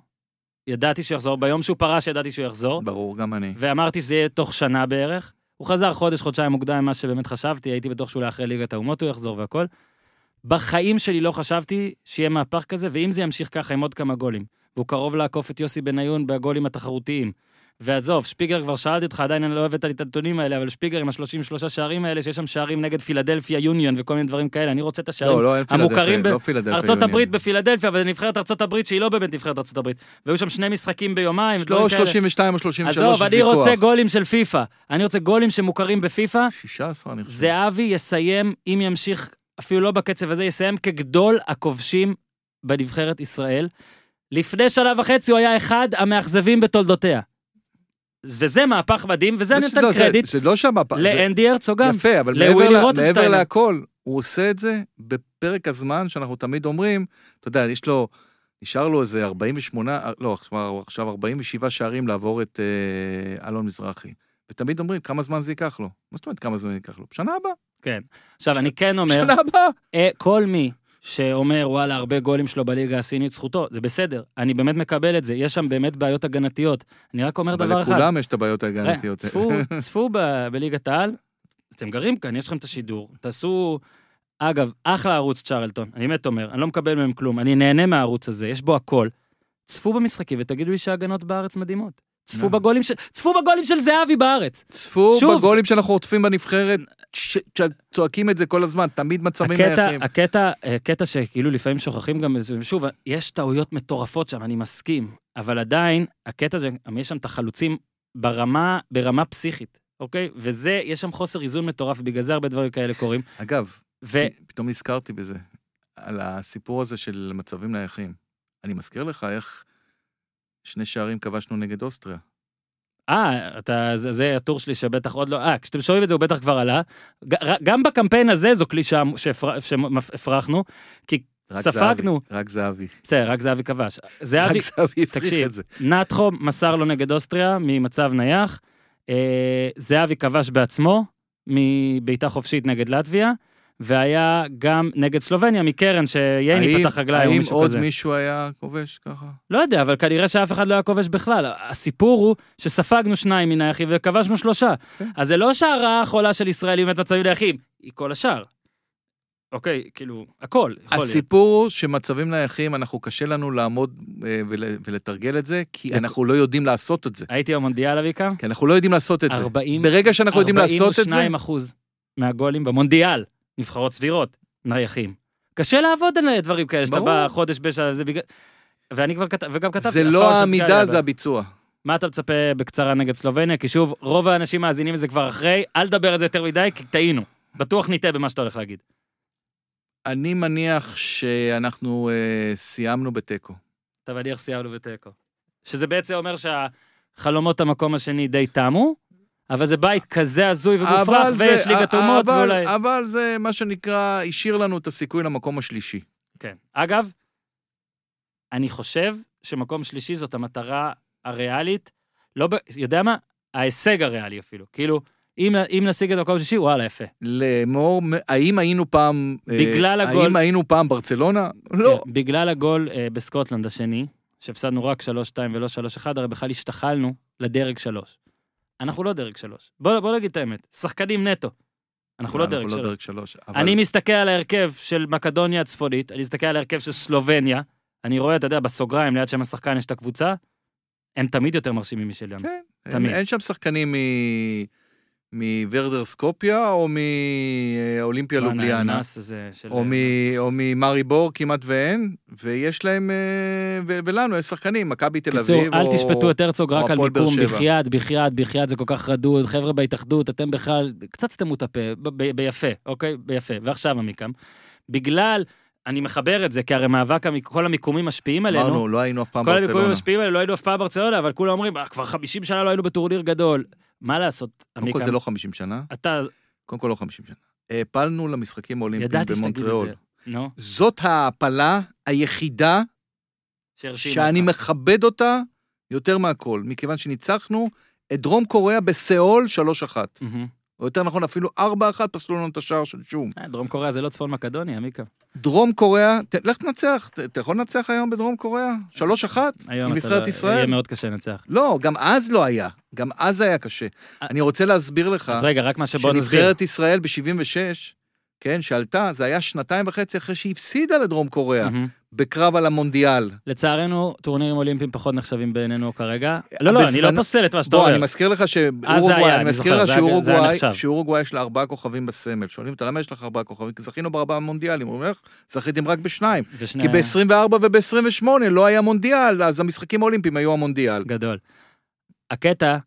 ידעתי שהוא יחזור, ביום שהוא פרש ידעתי שהוא יחזור, ברור, גם אני. ואמרתי שזה יהיה תוך שנה בערך. הוא חזר חודש, חודשיים מוקדם ממה שבאמת חשבתי, הייתי בטוח שאולי אחרי ליגת האומות הוא יחזור והכל. בחיים שלי לא חשבתי שיהיה מהפך כזה, ואם זה ימשיך ככה עם עוד כמה גולים, והוא קרוב לעקוף את יוסי בניון בגולים התחרותיים. ועזוב, שפיגלר כבר שאלתי אותך, עדיין אני לא אוהב את הנתונים האלה, אבל שפיגלר עם ה-33 שערים האלה, שיש שם שערים נגד פילדלפיה יוניון וכל מיני דברים כאלה, אני רוצה את השערים. לא, לא, המוכרים פילדלפיה, ב- לא. הברית בפילדלפיה, אבל זה נבחרת ארצות הברית שהיא לא באמת נבחרת ארצות הברית. והיו שם שני משחקים ביומיים, לא ודברים כאלה. 32 או 33, עזוב, אני. רוצה גולים של פיפא. אני רוצה גולים שמוכרים בפיפא. 16, אני חושב. זהבי יסיים, אם ימשיך, אפילו לא בקצב הזה, יסיים כגדול הכובשים בנבחרת ישראל. לפני שנה וחצי הוא היה אחד המאכזבים בתולדותיה. וזה מהפך מדהים, וזה אני נותן לא, קרדיט זה לא זה- לאנדי הרצוג גם. יפה, אבל מעבר להכל, הוא עושה את זה בפרק הזמן שאנחנו תמיד אומרים, אתה יודע, יש לו, נשאר לו איזה 48, לא, כבר עכשיו 47 שערים לעבור את אה, אלון מזרחי. ותמיד אומרים, כמה זמן זה ייקח לו? מה זאת אומרת כמה זמן זה ייקח לו? שנה הבאה. כן. עכשיו, אני כן אומר, שנה הבאה. אה, כל מי שאומר, וואלה, הרבה גולים שלו בליגה הסינית, זכותו, זה בסדר. אני באמת מקבל את זה, יש שם באמת בעיות הגנתיות. אני רק אומר אבל דבר אחד. לכולם יש את הבעיות אה, ההגנתיות. צפו, [LAUGHS] צפו ב- בליגת העל, אתם גרים כאן, יש לכם את השידור, תעשו... אגב, אחלה ערוץ צ'רלטון, אני באמת אומר, אני לא מקבל מהם כלום, אני נהנה מהערוץ הזה, יש בו הכל. צפו במשחקים ותגידו לי שההגנות בארץ מדהימות. צפו. בגולים של, צפו בגולים של זהבי בארץ. צפו שוב. בגולים שאנחנו עוטפים בנבחרת, ש- צועקים את זה כל הזמן, תמיד מצבים הקטע, נייחים. הקטע, הקטע שכאילו לפעמים שוכחים גם, איזה- שוב, יש טעויות מטורפות שם, אני מסכים, אבל עדיין, הקטע זה, יש שם את החלוצים ברמה, ברמה פסיכית, אוקיי? וזה, יש שם חוסר איזון מטורף, ובגלל זה הרבה דברים כאלה קורים. אגב, ו... פתאום נזכרתי בזה, על הסיפור הזה של מצבים נייחים. אני מזכיר לך איך שני שערים כבשנו נגד אוסטריה. אה, אתה, זה, זה הטור שלי שבטח עוד לא, אה, כשאתם שומעים את זה הוא בטח כבר עלה. גם בקמפיין הזה זו קלישה שהפר- שהפרחנו, כי רק ספגנו. זהבי, רק זהבי. בסדר, רק זהבי כבש. זהבי, רק זהבי הפריך את זה. נטחו מסר לו נגד אוסטריה ממצב נייח, אה, זהבי כבש בעצמו מבעיטה חופשית נגד לטביה, והיה גם נגד סלובניה מקרן שייני האם- פתח רגליים או האם מישהו עוד כזה. מישהו היה כובש ככה? לא יודע, אבל כנראה שאף אחד לא היה כובש בכלל. הסיפור הוא שספגנו שניים מן היחיד וכבשנו שלושה. כן. אז זה לא שהרעה החולה של ישראל היא באמת מצבים נייחים, היא כל השאר. אוקיי, כאילו, הכל יכול להיות. הסיפור הוא שמצבים נייחים, אנחנו קשה לנו לעמוד אה, ול- ולתרגל את זה, כי אנחנו לא יודעים לעשות את זה. הייתי במונדיאל, אביקה? כי אנחנו לא יודעים לעשות את זה. 40 ברגע שאנחנו יודעים לעשות את זה, 42 אחוז מהגולים במונדיאל, נבחרות סבירות, נייחים. קשה לעבוד על דברים כאלה, שאתה. בא חודש בשעה, זה בגלל... ואני כבר כתב, וגם כתבתי... זה לא העמידה, זה הביצוע. מה אתה מצפה בקצרה נגד סלובניה? כי שוב, רוב האנשים מאזינים לזה כבר אחרי, אל תדבר על זה יותר מדי, כי טעינו. בטוח נטעה במה שאתה הולך להגיד. אני מניח שאנחנו אה, סיימנו בתיקו. אתה מניח סיימנו בתיקו. שזה בעצם אומר שהחלומות המקום השני די תמו, אבל זה בית כזה הזוי ומופרך, ויש ליגת אומות, אבל- ואולי... אבל זה מה שנקרא, השאיר לנו את הסיכוי למקום השלישי. כן. אגב, אני חושב שמקום שלישי זאת המטרה הריאלית, לא ב... יודע מה? ההישג הריאלי אפילו. כאילו, אם, אם נשיג את המקום השלישי, וואלה, יפה. לאמור, האם היינו פעם... אה, בגלל הגול- האם היינו פעם ברצלונה? לא. כן, בגלל הגול אה, בסקוטלנד השני, שהפסדנו רק 3-2 ולא 3-1, הרי בכלל השתחלנו לדרג 3. אנחנו לא דרג 3. בוא, בוא נגיד את האמת, שחקנים נטו. אנחנו לא דרג 3. דרג שלוש. אבל- אני מסתכל על ההרכב של מקדוניה הצפונית, אני מסתכל על ההרכב של סלובניה, אני רואה, אתה יודע, בסוגריים, ליד שם השחקן יש את הקבוצה, הם תמיד יותר מרשימים משלנו. כן, אין- תמיד. אין שם שחקנים מ- מוורדר סקופיה או מאולימפיה לובליאנה. הנאס הזה של... או, מ, או ממארי בור כמעט ואין, ויש להם, אה, ו, ולנו יש שחקנים, מכבי תל קיצור, אביב, אל או... תשפטו את הרצוג רק על הפועל באר מיקום, שבע. בחייאת, בחייאת, בחייאת, זה כל כך רדוד, חבר'ה בהתאחדות, אתם בכלל, קצת סתמו את הפה, ב- ביפה, אוקיי? ביפה. ועכשיו עמיקם. בגלל אני מחבר את זה, כי הרי מאבק, כל המיקומים משפיעים עלינו. אמרנו, לא היינו אף פעם כל המיקומים ברצלונה. משפיעים עלינו, לא היינו אף פעם ברצלונה, אבל כולם אומרים, "אה, כבר 50 שנה לא היינו בטורניר גדול. מה לעשות, קודם כל? זה לא 50 שנה, אתה, קודם כל לא 50 שנה. העפלנו למשחקים האולימפיים ידעתי שתגיד את במונטריאול. זה. נו, זאת ההעפלה היחידה שאני. מכבד אותה יותר מהכל, מכיוון שניצחנו את דרום קוריאה בסיאול 3-1. או יותר נכון, אפילו 4-1 פסלו לנו את השער של שום. אה, דרום קוריאה זה לא צפון מקדוניה, עמיקה. דרום קוריאה, ת- לך תנצח, אתה יכול לנצח היום בדרום קוריאה? 3-1? היום עם נבחרת לא- ישראל? יהיה מאוד קשה לנצח. לא, גם אז לא היה. גם אז היה קשה. אה, אני רוצה להסביר לך, אז רגע, רק מה שבוא נסביר. שנבחרת ישראל ב-76, כן, שעלתה, זה היה שנתיים וחצי אחרי שהיא הפסידה לדרום קוריאה. בקרב על המונדיאל. לצערנו, טורנירים אולימפיים פחות נחשבים בעינינו כרגע. לא, לא, אני לא פוסל את מה שאתה בוא, אומר. אני מזכיר לך שאורוגוואי, אני אני מזכיר לך שאורוגוואי, יש לה ארבעה כוכבים בסמל. שואלים אותה, למה יש לך ארבעה כוכבים? כי זכינו בארבעה מונדיאלים. הוא אומר, זכיתם רק בשניים. כי ב-24 וב-28 לא היה מונדיאל, אז המשחקים האולימפיים היו המונדיאל. גדול. הקטע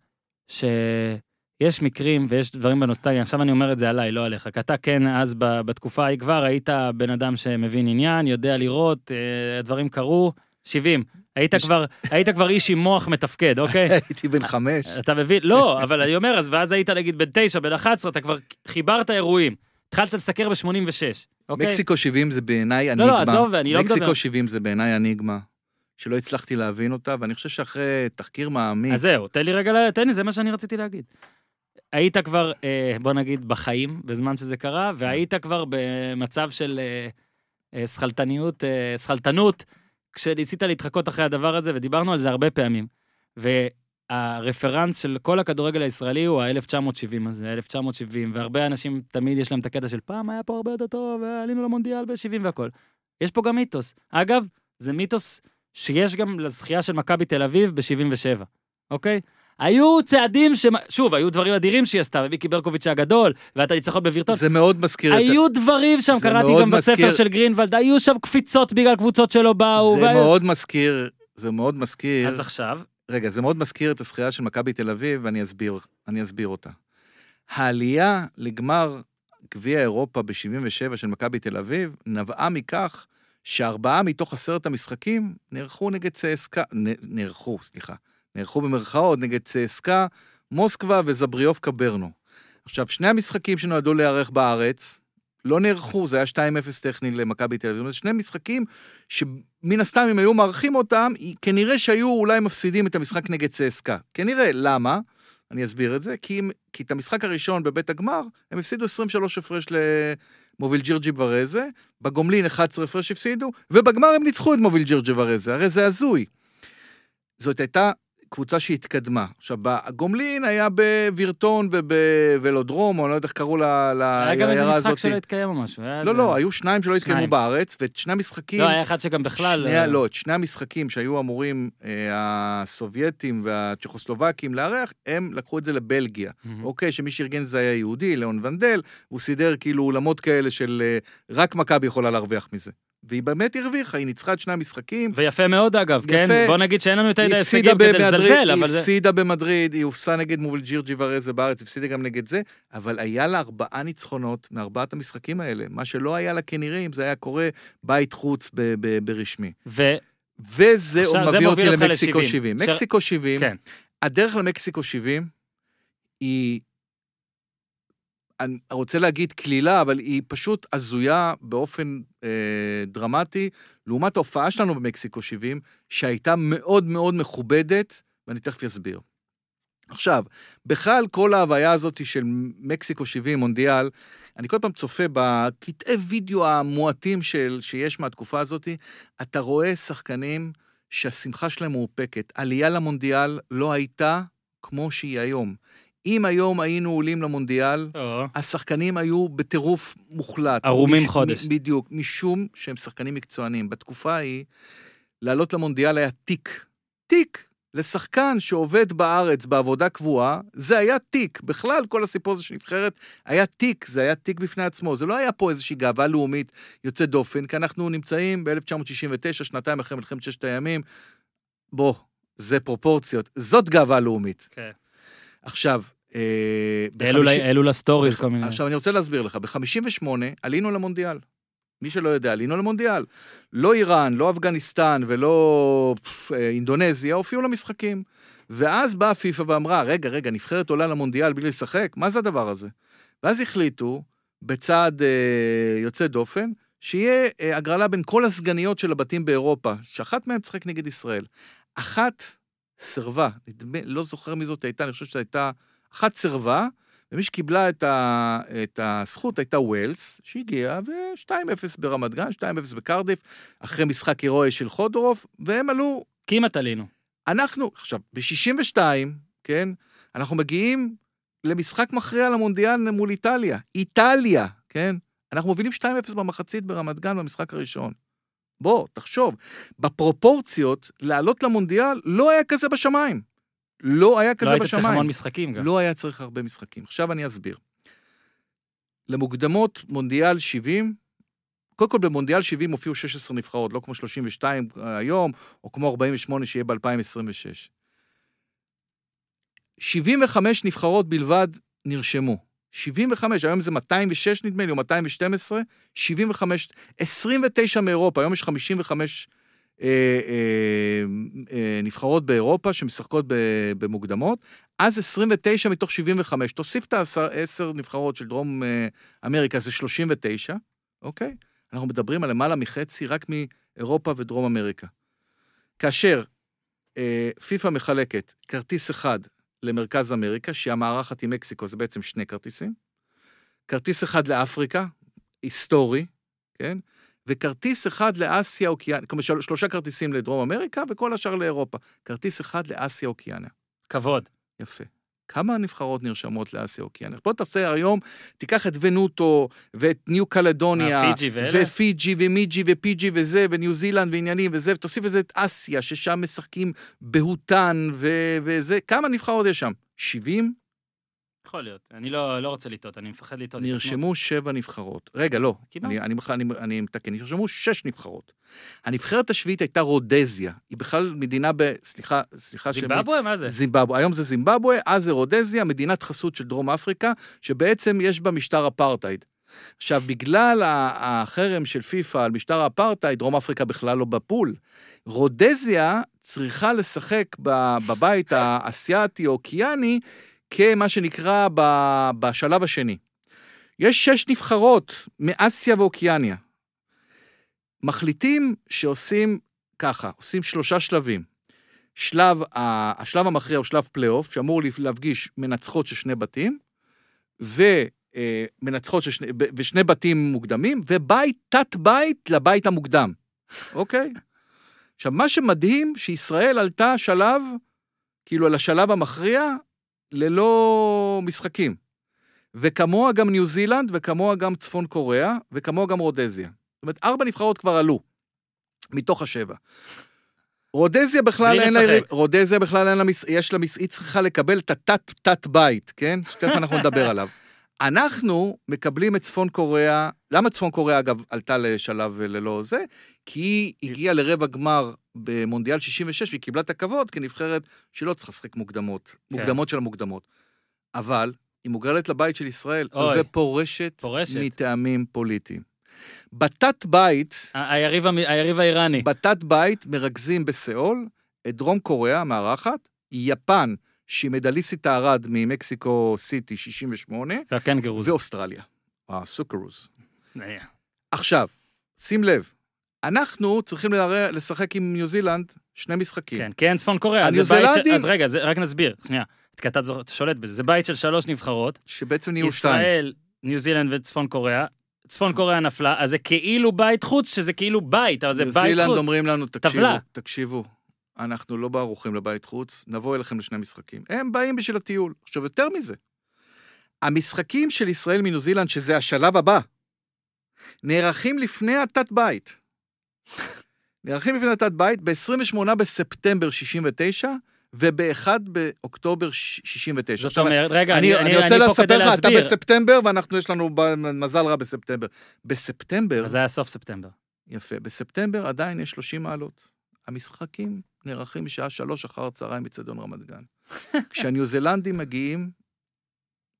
שיש מקרים ויש דברים בנוסטלגיה, עכשיו אני אומר את זה עליי, לא עליך, כי אתה כן אז בתקופה ההיא כבר היית בן אדם שמבין עניין, יודע לראות, אה, הדברים קרו, 70. היית יש- כבר, היית כבר איש עם מוח מתפקד, אוקיי? [LAUGHS] הייתי בן חמש. אתה מבין? לא, אבל אני אומר, אז ואז היית נגיד בן 9, בן 11, אתה כבר חיברת אירועים. התחלת לסקר ב-86, אוקיי? מקסיקו 70 זה בעיניי לא, אניגמה. לא, עזוב, אני לא מדבר. מקסיקו 70 זה בעיניי אניגמה, שלא הצלחתי להבין אותה, ואני חושב שאחרי תחקיר מעמיק, אז זהו, תן לי רגע, תן לי, זה מה שאני רציתי להגיד. היית כבר, אה, בוא נגיד, בחיים, בזמן שזה קרה, והיית כבר במצב של אה, אה, שכלתניות, אה, שכלתנות, כשניסית להתחקות אחרי הדבר הזה, ודיברנו על זה הרבה פעמים. והרפרנס של כל הכדורגל הישראלי הוא ה-1970 הזה, 1970, והרבה אנשים תמיד יש להם את הקטע של פעם היה פה הרבה יותר טוב, ועלינו למונדיאל ב-70 והכל. יש פה גם מיתוס. אגב, זה מיתוס שיש גם לזכייה של מכבי תל אביב ב-77, אוקיי? היו צעדים ש... שוב, היו דברים אדירים שהיא עשתה, ומיקי ברקוביץ' הגדול, ואת הניצחון בווירטון. זה מאוד מזכיר את... היו דברים שם, קראתי גם בספר מזכיר- של גרינוולד, היו שם קפיצות בגלל קבוצות שלא באו. זה והיו- מאוד מזכיר, זה מאוד מזכיר, אז עכשיו, רגע, זה מאוד מזכיר את הזכייה של מכבי תל אביב, ואני אסביר, אני אסביר אותה. העלייה לגמר גביע אירופה ב-77 של מכבי תל אביב נבעה מכך שארבעה מתוך עשרת המשחקים נערכו נגד צסקה, נערכו, סליחה, נערכו במרכאות נגד צסקה, מוסקבה וזבריובקה ברנו. עכשיו, שני המשחקים שנועדו להיערך בארץ, לא נערכו, זה היה 2-0 טכני למכבי תל אביב. זה שני משחקים שמן הסתם אם היו מארחים אותם, כנראה שהיו אולי מפסידים את המשחק נגד צסקה. כנראה, למה? אני אסביר את זה. כי, אם- כי את המשחק הראשון בבית הגמר, הם הפסידו 23 הפרש למוביל ג'ירג'י ורזה, בגומלין 11 הפרש הפסידו, ובגמר הם ניצחו את מוביל ג'ירג'י ורזה, הרי זה הזוי. זאת הייתה קבוצה שהתקדמה. עכשיו, הגומלין היה בווירטון ובוולודרום, או אני לא יודע איך קראו ל- היה גם איזה לעיירה משחק הזאת. שלא התקיים או משהו. לא, איזה- לא, היו שניים שלא התקיימו שניים. בארץ, ואת שני המשחקים... לא, היה אחד שגם בכלל... שני, אה, לא, את שני המשחקים שהיו אמורים אה, הסובייטים והצ'כוסלובקים לארח, הם לקחו את זה לבלגיה. מהמם. אוקיי, שמי שארגן את זה היה יהודי, ליאון ונדל, הוא סידר כאילו אולמות כאלה של אה, רק מכבי יכולה להרוויח מזה. והיא באמת הרוויחה, היא ניצחה את שני המשחקים. ויפה מאוד אגב, כן? יפה. בוא נגיד שאין לנו יותר היא מדי הישגים כדי במדריד, לזלזל, היא אבל זה... הפסידה במדריד, היא הופסה נגד מוביל ג'ירג'י ורזה בארץ, הפסידה גם נגד זה, אבל היה לה ארבעה ניצחונות מארבעת המשחקים האלה, מה שלא היה לה כנראה אם זה היה קורה בית חוץ ב- ב- ברשמי. ו... וזה עכשיו, זה מביא אותי למקסיקו ל- 70. ש- מקסיקו 70, כן. הדרך למקסיקו 70 היא, אני רוצה להגיד קלילה, אבל היא פשוט הזויה באופן אה, דרמטי, לעומת ההופעה שלנו במקסיקו 70, שהייתה מאוד מאוד מכובדת, ואני תכף אסביר. עכשיו, בכלל כל ההוויה הזאת של מקסיקו 70, מונדיאל, אני כל פעם צופה בקטעי וידאו המועטים של, שיש מהתקופה הזאת, אתה רואה שחקנים שהשמחה שלהם מאופקת. עלייה למונדיאל לא הייתה כמו שהיא היום. אם היום היינו עולים למונדיאל, או, השחקנים היו בטירוף מוחלט. ערומים מש- חודש. בדיוק, משום שהם שחקנים מקצוענים. בתקופה ההיא, לעלות למונדיאל היה תיק. תיק. לשחקן שעובד בארץ בעבודה קבועה, זה היה תיק. בכלל, כל הסיפור הזה של נבחרת היה תיק, זה היה תיק בפני עצמו. זה לא היה פה איזושהי גאווה לאומית יוצאת דופן, כי אנחנו נמצאים ב-1969, שנתיים אחרי מלחמת ששת הימים. בוא, זה פרופורציות. זאת גאווה לאומית. כן. עכשיו, אה, העלו לסטוריז כל מיני. עכשיו, אני רוצה להסביר לך. ב-58 עלינו למונדיאל. מי שלא יודע, לנעול למונדיאל. לא איראן, לא אפגניסטן ולא אה, אינדונזיה הופיעו למשחקים. ואז באה פיפ"א ואמרה, רגע, רגע, נבחרת עולה למונדיאל בלי לשחק? מה זה הדבר הזה? ואז החליטו, בצעד אה, יוצא דופן, שיהיה אה, הגרלה בין כל הסגניות של הבתים באירופה, שאחת מהן תשחק נגד ישראל. אחת סירבה, נדמה, לא זוכר מי זאת הייתה, אני חושב שזו הייתה, אחת סירבה, ומי שקיבלה את, ה, את הזכות הייתה ווילס, שהגיעה, ו-2-0 ברמת גן, 2-0 בקרדיף, אחרי משחק הירואי של חודורוב, והם עלו כמעט עלינו. אנחנו, עכשיו, ב-62, כן, אנחנו מגיעים למשחק מכריע למונדיאל מול איטליה. איטליה, כן? אנחנו מובילים 2-0 במחצית ברמת גן במשחק הראשון. בוא, תחשוב, בפרופורציות, לעלות למונדיאל לא היה כזה בשמיים. לא היה כזה לא היית בשמיים. צריך המון משחקים גם. לא היה צריך הרבה משחקים. עכשיו אני אסביר. למוקדמות מונדיאל 70, קודם כל במונדיאל 70 הופיעו 16 נבחרות, לא כמו 32 היום, או כמו 48 שיהיה ב-2026. 75 נבחרות בלבד נרשמו. 75, היום זה 206 נדמה לי, או 212, 75, 29 מאירופה, היום יש 55 אה, אה, אה, נבחרות באירופה שמשחקות במוקדמות, אז 29 מתוך 75, תוסיף את ה-10 נבחרות של דרום אה, אמריקה, זה 39, אוקיי? אנחנו מדברים על למעלה מחצי רק מאירופה ודרום אמריקה. כאשר אה, פיפ"א מחלקת כרטיס אחד למרכז אמריקה, שהיא המארחת עם מקסיקו, זה בעצם שני כרטיסים. כרטיס אחד לאפריקה, היסטורי, כן? וכרטיס אחד לאסיה אוקיאניה, כלומר של- שלושה כרטיסים לדרום אמריקה וכל השאר לאירופה. כרטיס אחד לאסיה אוקיאניה. כבוד. יפה. כמה נבחרות נרשמות לאסיה אוקיאניה? בוא תעשה היום, תיקח את ונוטו ואת ניו קלדוניה? ופיג'י ומיג'י ופיג'י וזה, וניו זילנד ועניינים וזה, ותוסיף לזה את אסיה, ששם משחקים בהוטן וזה, כמה נבחרות יש שם? 70? יכול להיות. אני לא לא רוצה לטעות, אני מפחד לטעות. נרשמו שבע נבחרות. רגע, לא. אני, אני, אני, אני מתקן, נרשמו שש נבחרות. הנבחרת השביעית הייתה רודזיה, היא בכלל מדינה ב... סליחה, סליחה. זימבבואה? מה זה? זימבבואה. היום זה זימבבואה, אז זה רודזיה, מדינת חסות של דרום אפריקה, שבעצם יש בה משטר אפרטהייד. עכשיו, בגלל החרם של פיפ"א על משטר האפרטהייד, דרום אפריקה בכלל לא בפול. רודזיה צריכה לשחק בבית [LAUGHS] האסייתי-אוקיאני כמה שנקרא בשלב השני. יש שש נבחרות מאסיה ואוקיאניה. מחליטים שעושים ככה, עושים שלושה שלבים. שלב, השלב המכריע הוא שלב פלייאוף, שאמור להפגיש מנצחות של שני בתים, ומנצחות של שני, ושני בתים מוקדמים, ובית, תת-בית לבית המוקדם, [LAUGHS] אוקיי? עכשיו, מה שמדהים, שישראל עלתה שלב, כאילו על השלב המכריע, ללא משחקים. וכמוה גם ניו זילנד, וכמוה גם צפון קוריאה, וכמוה גם רודזיה. זאת אומרת, ארבע נבחרות כבר עלו, מתוך השבע. רודזיה בכלל בלי אין לה... לשחק. יריב- רודזיה בכלל אין לה... יש לה... היא צריכה לקבל את התת-תת-בית, כן? שתכף אנחנו נדבר עליו. אנחנו מקבלים את צפון קוריאה, למה צפון קוריאה, אגב, עלתה לשלב ללא זה? כי היא הגיעה לרבע גמר במונדיאל 66, והיא קיבלה את הכבוד כנבחרת שלא צריכה לשחק מוקדמות, כן. מוקדמות של המוקדמות. אבל היא מוגרלת לבית של ישראל, אוי. ופורשת פורשת. מטעמים פוליטיים. בתת בית, היריב היריב האיראני. בתת בית מרכזים בסיאול את דרום קוריאה המארחת, יפן, שהיא מדליסטית הארד ממקסיקו סיטי 68, והקנגרוז. ואוסטרליה, הסוקרוס. אה, עכשיו, שים לב, אנחנו צריכים לשחק עם ניו זילנד שני משחקים. כן, כי אין צפון קוריאה. הניו זה בית של- זילנדים- אז רגע, זה- רק נסביר. שנייה. כי אתה שולט בזה. זה בית של שלוש נבחרות. שבעצם נהיו שתיים. ישראל, ניו זילנד וצפון קוריאה. צפון קוריאה נפלה, אז זה כאילו בית חוץ, שזה כאילו בית, אבל זה ניו בית זילנד חוץ. אומרים לנו, תקשיבו. תקשיבו, אנחנו לא בערוכים לבית חוץ, נבוא אליכם לשני משחקים. הם באים בשביל הטיול. עכשיו, יותר מזה, המשחקים של ישראל מניו זילנד, שזה השלב הבא, נערכים לפני התת-בית. נערכים לפני התת-בית ב-28 בספטמבר 69 וב-1 באוקטובר 69. זאת אומרת, רגע, אני, אני אני רוצה אני לספר לך, אתה. בספטמבר, ואנחנו, יש לנו מזל רע בספטמבר. בספטמבר, אז זה היה סוף ספטמבר. יפה, בספטמבר עדיין יש 30 מעלות. המשחקים נערכים משעה שלוש אחר הצהריים בצדון רמת גן. [LAUGHS] כשהניו זילנדים מגיעים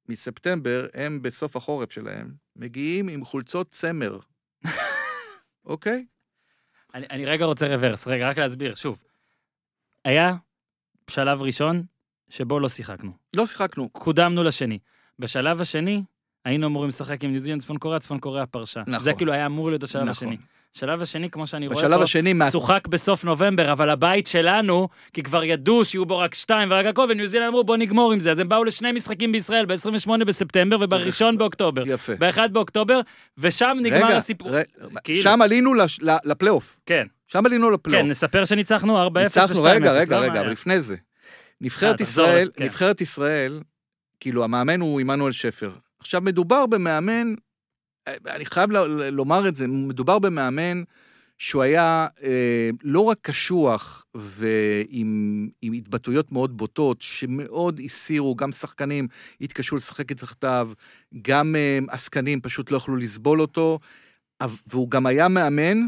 מספטמבר, הם בסוף החורף שלהם, מגיעים עם חולצות צמר. [LAUGHS] אוקיי? אני, אני רגע רוצה רוורס, רגע, רק להסביר, שוב. היה שלב ראשון שבו לא שיחקנו. לא שיחקנו. קודמנו לשני. בשלב השני, היינו אמורים לשחק עם ניו זילנד, צפון קוריאה, צפון קוריאה פרשה. נכון. זה כאילו היה אמור להיות השלב נכון. השני. השלב השני, כמו שאני רואה פה, השני, מה- שוחק בסוף נובמבר, אבל הבית שלנו, כי כבר ידעו שיהיו בו רק שתיים ורק הכל, וניו זילנד אמרו בוא נגמור עם זה. אז הם באו לשני משחקים בישראל, ב-28 בספטמבר וב-1 באוקטובר. יפה. ב-1 באוקטובר, ושם נגמר רגע, הסיפור. ר- כאילו. שם עלינו לש- לפלייאוף. כן, שם עלינו לפלייאוף. כן, נספר שניצחנו 4-0 ו-2-0. ניצחנו, רגע, לא? רגע, מה רגע? אבל לפני זה. נבחרת אה, ישראל, כן. נבחרת ישראל, כאילו, המאמן הוא עמנואל שפר. עכשיו, מדובר במאמן, אני חייב ל- ל- לומר את זה, מדובר במאמן שהוא היה אה, לא רק קשוח ועם עם התבטאויות מאוד בוטות, שמאוד הסירו, גם שחקנים התקשו לשחק את תחתיו, גם אה, עסקנים פשוט לא יכלו לסבול אותו, והוא גם היה מאמן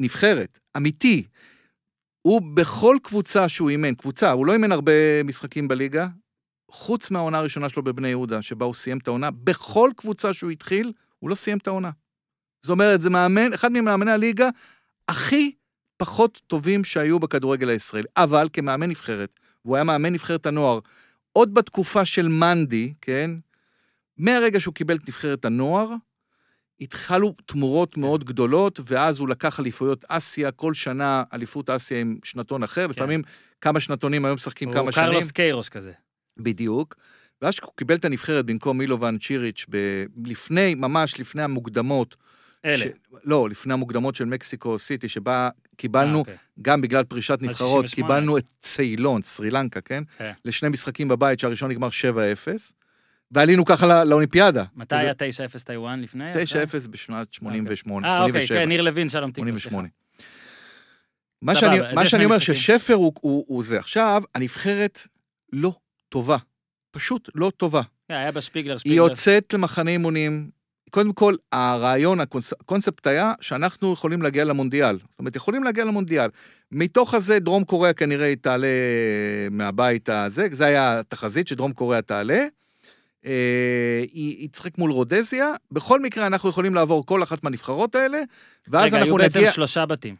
נבחרת, אמיתי. הוא בכל קבוצה שהוא אימן, קבוצה, הוא לא אימן הרבה משחקים בליגה, חוץ מהעונה הראשונה שלו בבני יהודה, שבה הוא סיים את העונה, בכל קבוצה שהוא התחיל, הוא לא סיים את העונה. זאת אומרת, זה מאמן, אחד ממאמני הליגה הכי פחות טובים שהיו בכדורגל הישראלי. אבל כמאמן נבחרת, והוא היה מאמן נבחרת הנוער, עוד בתקופה של מנדי, כן? מהרגע שהוא קיבל את נבחרת הנוער, התחלו תמורות מאוד גדולות, ואז הוא לקח אליפויות אסיה, כל שנה אליפות אסיה עם שנתון אחר, לפעמים כמה שנתונים היו משחקים כמה הוא שנים. קרלוס קיירוש כזה. בדיוק. ואז כשהוא קיבל את הנבחרת במקום מילובן צ'יריץ', ב... לפני, ממש לפני המוקדמות. אלה. ש... לא, לפני המוקדמות של מקסיקו סיטי, שבה קיבלנו, אה, אוקיי. גם בגלל פרישת נבחרות, 68. קיבלנו את ציילון, סרי לנקה, כן? כן. לשני משחקים בבית, שהראשון נגמר 7-0, ועלינו ככה לא, לאולימפיאדה. מתי היה 9-0 טיוואן לפני? 9-0 בשנת 88, אה, אוקיי, 87. כן, ניר לוין, שלום תקווה. 88. מה שאני, מה אומר. ששפר הוא, הוא, הוא זה. עכשיו, הנבחרת לא טובה. פשוט לא טובה. כן, היה בשפיגלר, היא שפיגלר. יוצאת למחנה אימונים. קודם כל, הרעיון, הקונס- הקונספט היה שאנחנו יכולים להגיע למונדיאל. זאת אומרת, יכולים להגיע למונדיאל. מתוך הזה, דרום קוריאה כנראה היא תעלה מהבית הזה, זה היה התחזית שדרום קוריאה תעלה. אה, היא היא תשחק מול רודזיה. בכל מקרה, אנחנו יכולים לעבור כל אחת מהנבחרות האלה, ואז רגע, היו אנחנו בעצם נגיע... שלושה בתים,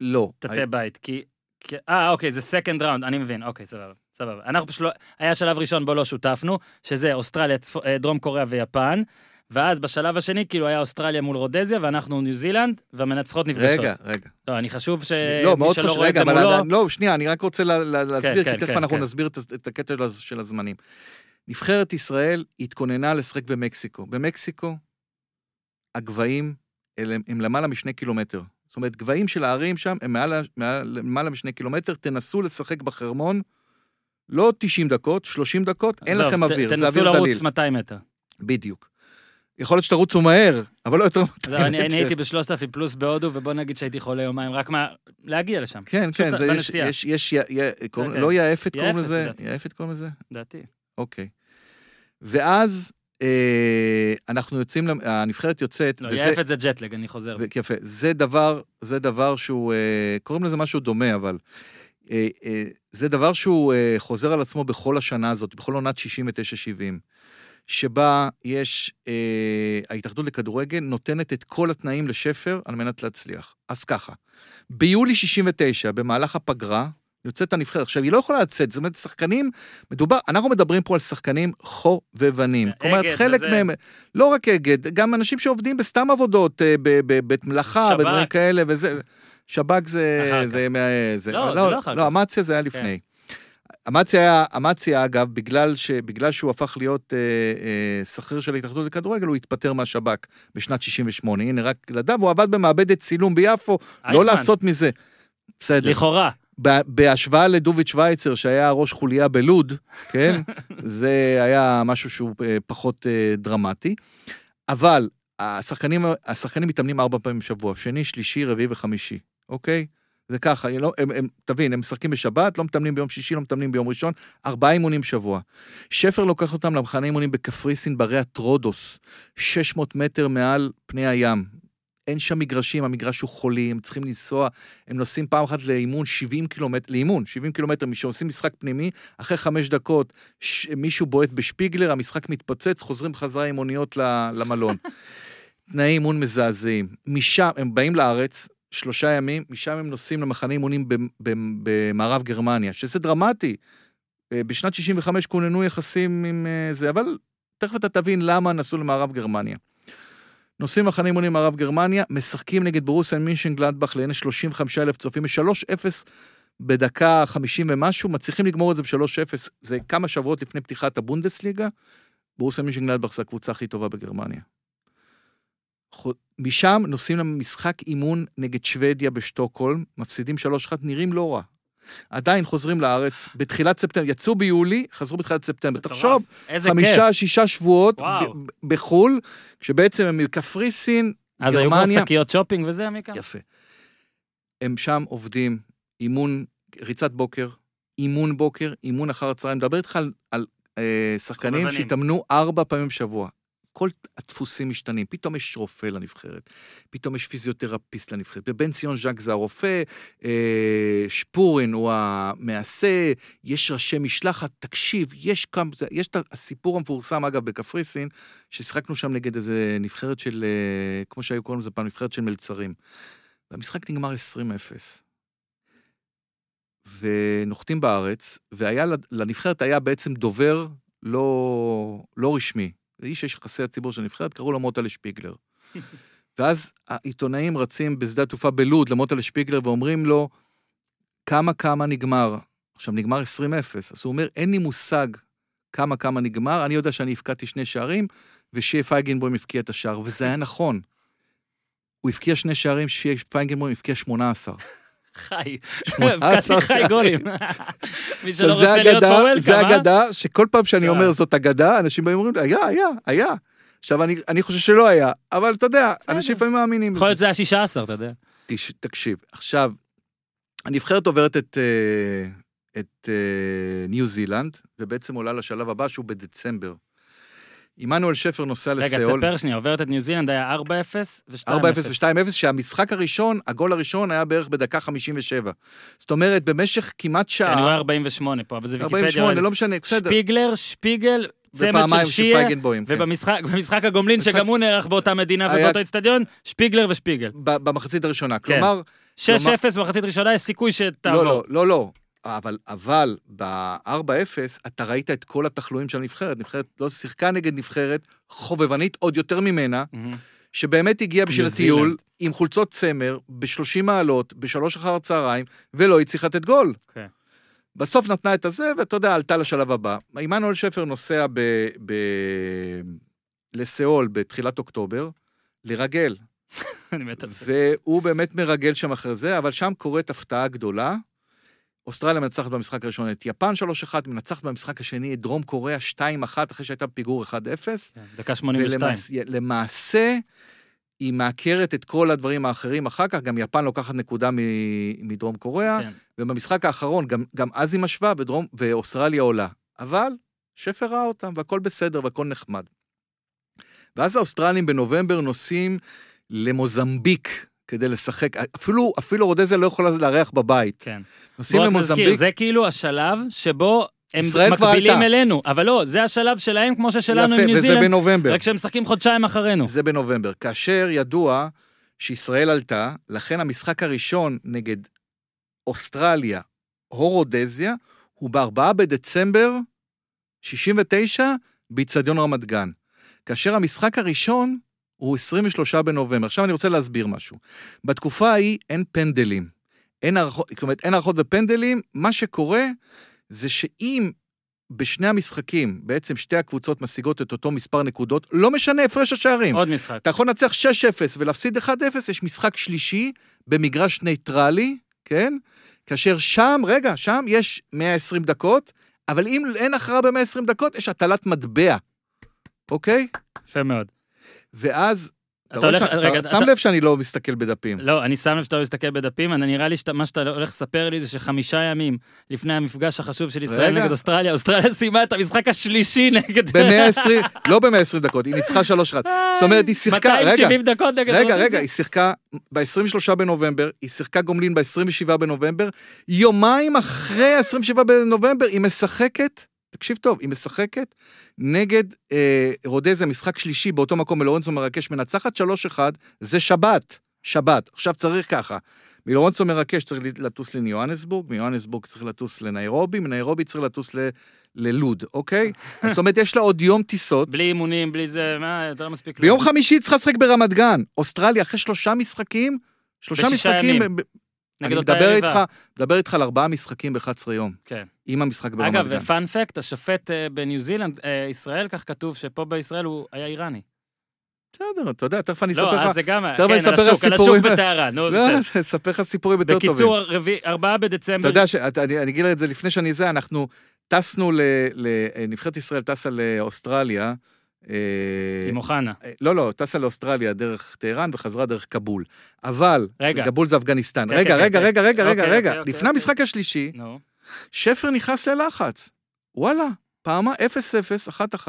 לא. תתי בית, כי... כי- אה, אוקיי, זה סקנד ראונד, אני מבין, אוקיי, סבבה, סבבה. אנחנו פשוט לא... היה שלב ראשון בו לא שותפנו, שזה אוסטרליה, צפו- אה, דרום קוריאה ויפן, ואז בשלב השני, כאילו, היה אוסטרליה מול רודזיה, ואנחנו ניו זילנד, והמנצחות נפגשות. רגע, רגע. לא, אני חשוב לא, שמי מאוד חשוב, רגע, אבל מולו... עדיין- לא, שנייה, אני רק רוצה לה- לה- להסביר, כן, כי תכף כן, אנחנו כן. נסביר את את הקטע של הז- של הזמנים. נבחרת ישראל התכוננה לשחק במקסיקו. במקסיקו, הגבהים אלה- הם למעלה משני קילומטר. זאת אומרת, גבהים של הערים שם הם מעל, מעל, למעלה משני קילומטר, תנסו לשחק בחרמון, לא 90 דקות, 30 דקות, אין עזוב, לכם אוויר, זה תנסו אוויר דליל. לרוץ 200 מטר. בדיוק. יכול להיות שתרוצו מהר, אבל לא יותר זהו, אני אני הייתי ב-3,000 פלוס בהודו, ובוא נגיד שהייתי חולה יומיים, רק מה... להגיע לשם, כן, כן, זה יש. יש, כן. לא יעפת קוראים לזה? יעפת קוראים לזה? לדעתי. אוקיי. ואז אה, אנחנו יוצאים, הנבחרת יוצאת, לא, יעפת זה ג'טלג, אני חוזר. יפה, זה דבר, זה דבר שהוא, אה, קוראים לזה משהו דומה, אבל אה, זה דבר שהוא אה, חוזר על עצמו בכל השנה הזאת, בכל עונת 69-70, שבה יש, אה, ההתאחדות לכדורגל נותנת את כל התנאים לשפר על מנת להצליח. אז ככה, ביולי 69, במהלך הפגרה, יוצאת הנבחרת. עכשיו, היא לא יכולה לצאת, זאת אומרת, שחקנים, מדובר, אנחנו מדברים פה על שחקנים חובבנים. כלומר, אגד חלק וזה. מהם, לא רק אגד, גם אנשים שעובדים בסתם עבודות, אה, בבית מלאכה שב"כ. ודברים כאלה, וזה... שב"כ זה... זה, מה- זה לא, זה לא אחר לא, כך. אמציה זה היה לפני. אמציה היה, אמציה אגב, בגלל, ש, בגלל שהוא הפך להיות אה, אה, שכיר של ההתאחדות לכדורגל, הוא התפטר מהשב"כ בשנת 68. הנה, רק לדעת, הוא עבד במעבדת צילום ביפו, לא. לעשות מזה. בסדר. לכאורה. בהשוואה לדוביץ' שווייצר, שהיה ראש חוליה בלוד, כן? [LAUGHS] זה היה משהו שהוא אה, פחות אה, דרמטי. אבל השחקנים, השחקנים מתאמנים ארבע פעמים בשבוע, שני, שלישי, רביעי וחמישי, אוקיי? זה ככה, לא- הם, הם, תבין, הם משחקים בשבת, לא מתאמנים ביום שישי, לא מתאמנים ביום ראשון, ארבעה אימונים בשבוע. שפר לוקח אותם למחנה אימונים בקפריסין, ברי הטרודוס, 600 מטר מעל פני הים. אין שם מגרשים, המגרש הוא חולי, הם צריכים לנסוע, הם נוסעים פעם אחת לאימון 70 קילומטר, לאימון 70 קילומטר, שעושים משחק פנימי, אחרי חמש דקות ש... מישהו בועט בשפיגלר, המשחק מתפוצץ, חוזרים חזרה עם אוניות. למלון. [LAUGHS] תנאי אימון מזעזעים. משם, הם באים לארץ, שלושה ימים, משם הם נוסעים למחנה אימונים במערב גרמניה, שזה דרמטי. אה, בשנת 65 כוננו יחסים עם אה, זה, אבל תכף אתה תבין למה נסעו למערב גרמניה. נוסעים למחנה אימונים במערב גרמניה, משחקים נגד ברוסיה מינשן גלדבך לעיני 35 אלף צופים, ב-3-0 בדקה 50 ומשהו, מצליחים לגמור את זה ב-3-0, זה כמה שבועות לפני פתיחת הבונדסליגה. ברוסיה מינשן גלדבך זה הקבוצה הכי טובה בגרמניה. משם נוסעים למשחק אימון נגד שוודיה בשטוקהולם, מפסידים 3-1, נראים לא רע. עדיין חוזרים לארץ, בתחילת ספטמבר, יצאו ביולי, חזרו בתחילת ספטמבר. תחשוב, חמישה, כיף. שישה שבועות בחו"ל, כשבעצם הם מקפריסין, אז היו כבר גרמניה. שקיות שופינג וזה, עמיקה? יפה. הם שם עובדים, אימון, ריצת בוקר, אימון בוקר, אימון אחר הצהריים. מדבר איתך על, על אה, שחקנים. שהתאמנו ארבע פעמים בשבוע. כל הדפוסים משתנים, פתאום יש רופא לנבחרת, פתאום יש פיזיותרפיסט לנבחרת. בבן ציון ז'אק זה הרופא, אה, שפורין הוא המעשה, יש ראשי משלחת, תקשיב, יש כמה, יש את הסיפור המפורסם, אגב, בקפריסין, ששיחקנו שם נגד איזה נבחרת של, אה, כמו שהיו קוראים לזה פעם, נבחרת של מלצרים. והמשחק נגמר 20-0. ונוחתים בארץ, והיה, לנבחרת היה בעצם דובר לא, לא רשמי. איש יש יחסי הציבור של הנבחרת, קראו לו מוטלה שפיגלר. [LAUGHS] ואז העיתונאים רצים בשדה התעופה בלוד למוטלה שפיגלר ואומרים לו, כמה כמה נגמר. עכשיו, נגמר 20-0. אז הוא אומר, אין לי מושג כמה כמה נגמר, אני יודע שאני הבקעתי שני שערים, ושיהיה פייגנבוים הבקיע את השער, וזה היה נכון. הוא הבקיע שני שערים, שיהיה פייגנבוים הבקיע 18. [LAUGHS] חי. 18 [LAUGHS] הבקעתי חי גולים. [LAUGHS] מי שלא זה רוצה להיות פה וולקאם, זה אה? אגדה, שכל פעם שאני. אומר זאת אגדה, אנשים באים ואומרים, היה, היה, היה. עכשיו, אני, אני חושב שלא היה, אבל אתה יודע. אנשים לפעמים מאמינים יכול. להיות שזה היה 16, אתה יודע. תש- תקשיב, עכשיו, הנבחרת עוברת את, אה, את אה, ניו זילנד, ובעצם עולה לשלב הבא, שהוא בדצמבר. עמנואל שפר נוסע רגע, לסיאול. תספר שנייה, עוברת את ניו זילנד, היה 4-0 ו-2-0. 4-0 ו-2-0, שהמשחק הראשון, הגול הראשון היה בערך בדקה 57. זאת אומרת, במשך כמעט אני רואה שעה, 48 פה, אבל זה ויקיפדיה. 48, לא משנה, בסדר. שפיגלר, שפיגל, צמד של שיה. כן. ובמשחק במשחק הגומלין, משחק- שגם הוא נערך באותה מדינה היה- ובאותו אצטדיון, שפיגלר ושפיגל. במחצית הראשונה. כן. כלומר, 6-0 במחצית ראשונה, יש סיכוי שתעבור. לא, לא, לא, לא. אבל, אבל ב-4-0 אתה ראית את כל התחלואים של הנבחרת. נבחרת לא שיחקה נגד נבחרת חובבנית עוד יותר ממנה, מהמם. שבאמת הגיעה בשביל הטיול. עם חולצות צמר ב-30 מעלות, בשלוש אחר הצהריים, ולא הצליחה לתת גול. אוקיי. בסוף נתנה את הזה, ואתה יודע, עלתה לשלב הבא. עמנואל שפר נוסע ב... ב... לסיאול בתחילת אוקטובר, לרגל. [LAUGHS] אני מת על זה. והוא באמת מרגל שם אחרי זה, אבל שם קורית הפתעה גדולה. אוסטרליה מנצחת במשחק הראשון את יפן 3-1, מנצחת במשחק השני את דרום קוריאה 2-1, אחרי שהייתה בפיגור 1-0. כן, דקה 82. ולמעשה, היא מעקרת את כל הדברים האחרים אחר כך, גם יפן לוקחת נקודה מדרום קוריאה, כן. ובמשחק האחרון, גם, גם אז היא משווה, ודרום, ואוסטרליה עולה. אבל שפר ראה אותם, והכל בסדר, והכל נחמד. ואז האוסטרלים בנובמבר נוסעים למוזמביק כדי לשחק, אפילו, אפילו רודזיה לא יכולה לארח בבית. כן. נוסעים נזכיר, למוזמביק, זה כאילו השלב שבו הם מקבילים. אלינו, אבל לא, זה השלב שלהם כמו ששלנו עם ניו וזה זילנד, בנובמבר. רק שהם משחקים חודשיים אחרינו. זה בנובמבר. כאשר ידוע שישראל עלתה, לכן המשחק הראשון נגד אוסטרליה או רודזיה הוא ב-4 בדצמבר 69 באיצטדיון רמת גן. כאשר המשחק הראשון הוא 23 בנובמבר. עכשיו אני רוצה להסביר משהו. בתקופה ההיא אין פנדלים. אין הארכות, זאת אומרת, אין הארכות ופנדלים, מה שקורה זה שאם בשני המשחקים, בעצם שתי הקבוצות משיגות את אותו מספר נקודות, לא משנה הפרש השערים. עוד משחק. אתה יכול לנצח 6-0 ולהפסיד 1-0, יש משחק שלישי במגרש נייטרלי, כן? כאשר שם, רגע, שם יש 120 דקות, אבל אם אין הכרעה ב-120 דקות, יש הטלת מטבע, אוקיי? יפה מאוד. ואז, אתה הולך, ש- רגע, אתה שם אתה- לב שאני לא מסתכל בדפים. לא, אני שם לב שאתה לא מסתכל בדפים, אני נראה לי שמה שאתה הולך לספר לי זה שחמישה ימים לפני המפגש החשוב של ישראל רגע. נגד אוסטרליה, אוסטרליה סיימה את המשחק השלישי נגד... ב-120, לא ב-120 דקות, היא ניצחה 3-1. זאת אומרת, היא שיחקה, רגע, 270 דקות נגד רגע. רגע, היא שיחקה ב-23 בנובמבר, היא שיחקה גומלין ב-27 בנובמבר, יומיים אחרי ה-27 בנובמבר היא משחקת תקשיב טוב, היא משחקת נגד אה, רודזיה, משחק שלישי באותו מקום, מלורנצו מרקש מנצחת 3-1, זה שבת, שבת. עכשיו צריך ככה, מלורנצו מרקש צריך לטוס ליוהנסבורג, מיוהנסבורג צריך לטוס לניירובי, מניירובי צריך לטוס ל... ללוד, אוקיי? [LAUGHS] אז זאת אומרת, יש לה עוד יום טיסות. בלי אימונים, בלי זה, מה, יותר מספיק. ביום חמישי היא צריכה לשחק ברמת גן. אוסטרליה, אחרי שלושה משחקים, שלושה משחקים... ימים. אני מדבר. איתך, מדבר איתך על ארבעה משחקים ב-11 יום, כן. עם המשחק ברמת אגב, גן. פאנפקט, השופט אה, בניו זילנד, אה, ישראל, כך כתוב שפה בישראל הוא היה איראני. בסדר, אתה יודע, תכף אני אספר לא, לך... אז זה גם, תכף אני כן, על אספר לך השוק, על סיפורים. השוק בטהרן, נו, לא, בסדר. אני [LAUGHS] אספר לך סיפורים יותר טובים. בקיצור, ארבעה אתה בדצמבר, יודע, שאתה- אני אגיד לך את זה לפני שאני זה, אנחנו טסנו ל... ל- נבחרת ישראל טסה לאוסטרליה. אה, עם אוחנה. אה, לא, לא, טסה לאוסטרליה דרך טהרן וחזרה דרך קאבול. אבל, רגע. קאבול זה אפגניסטן. כן, רגע, כן, רגע, כן. רגע, רגע, רגע, אוקיי, רגע. אוקיי, לפני אוקיי. המשחק השלישי. שפר נכנס ללחץ. וואלה, פעם 0-0, 1-1,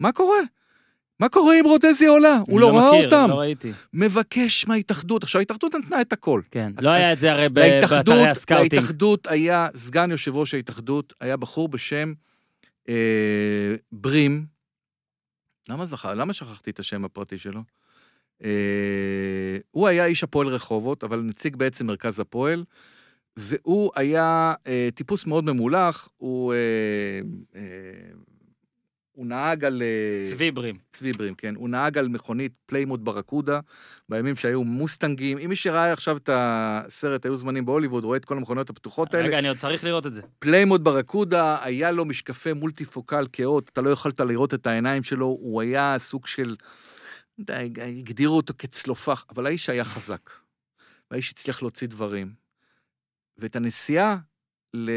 מה קורה? מה קורה אם רודזיה עולה? הוא אני לא ראה אותם. לא ראיתי. מבקש מההתאחדות. עכשיו, ההתאחדות נתנה את הכל. כן, לא היה את זה הרי באתרי הסקאוטינג. להתאחדות היה, סגן יושב ראש ההתאחדות, היה בחור בשם אה, ברים. למה זכר? למה שכחתי את השם הפרטי שלו? אה, הוא היה איש הפועל רחובות, אבל נציג בעצם מרכז הפועל, והוא היה אה, טיפוס מאוד ממולח, הוא, אה, אה, הוא נהג על... אה, צבי ברים. צבי ברים, כן. הוא נהג על מכונית פלימות' ברקודה, בימים שהיו מוסטנגים. אם מי שראה עכשיו את הסרט, היו זמנים בהוליווד, רואה את כל המכוניות הפתוחות האלה. רגע, אני עוד צריך לראות את זה. פלימות' ברקודה, היה לו משקפי מולטיפוקל כאלה, אתה לא יכולת לראות את העיניים שלו, הוא היה סוג של... די, הגדירו אותו כצלופח, אבל האיש היה חזק. והאיש הצליח להוציא דברים. ואת הנסיעה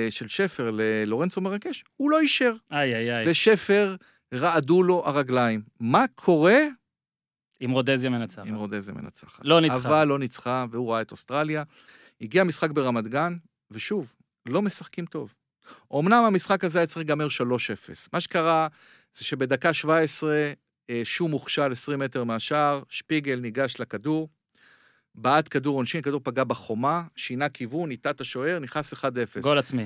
של שפר ללורנסו מרקש, הוא לא אישר. איי, איי, איי. ושפר, רעדו לו הרגליים. מה קורה עם רודזיה מנצחת. אם רודזיה מנצחת? לא ניצחה. אבל לא ניצחה, והוא ראה את אוסטרליה. הגיע משחק ברמת גן, ושוב, לא משחקים טוב. אמנם המשחק הזה היה צריך להיגמר 3-0. מה שקרה זה שבדקה 17 אה, שום הוכשל 20 מטר מהשער, שפיגל ניגש לכדור, בעט כדור עונשין, הכדור פגע בחומה, שינה כיוון, ניטה את השוער, נכנס 1-0. גול עצמי.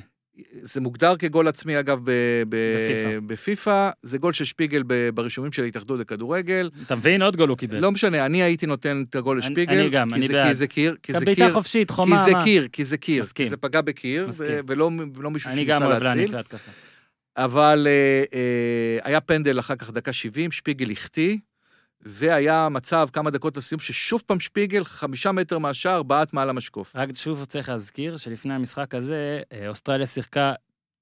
זה מוגדר כגול עצמי, אגב, ב- ב- בפיפ"א. בפיפ"א. זה גול של שפיגל ב- ברישומים של ההתאחדות לכדורגל. אתה מבין? עוד גול הוא קיבל. לא משנה, אני הייתי נותן את הגול אני- לשפיגל. אני גם, כי אני זה- בעד. כי זה קיר, כי זה קיר, חופשית, כי חומה, זה מה? קיר, כי זה קיר. מסכים. כי זה פגע בקיר. ו- ולא ולא מישהו אני שניסה גם אוהב להציל. להעניק להתקפה. אבל אה, אה, היה פנדל אחר כך, דקה 70, שפיגל החטיא, והיה מצב, כמה דקות לסיום, ששוב פעם שפיגל, חמישה מטר מהשער, בעט מעל המשקוף. רק שוב צריך להזכיר שלפני המשחק הזה, אה, אוסטרליה שיחקה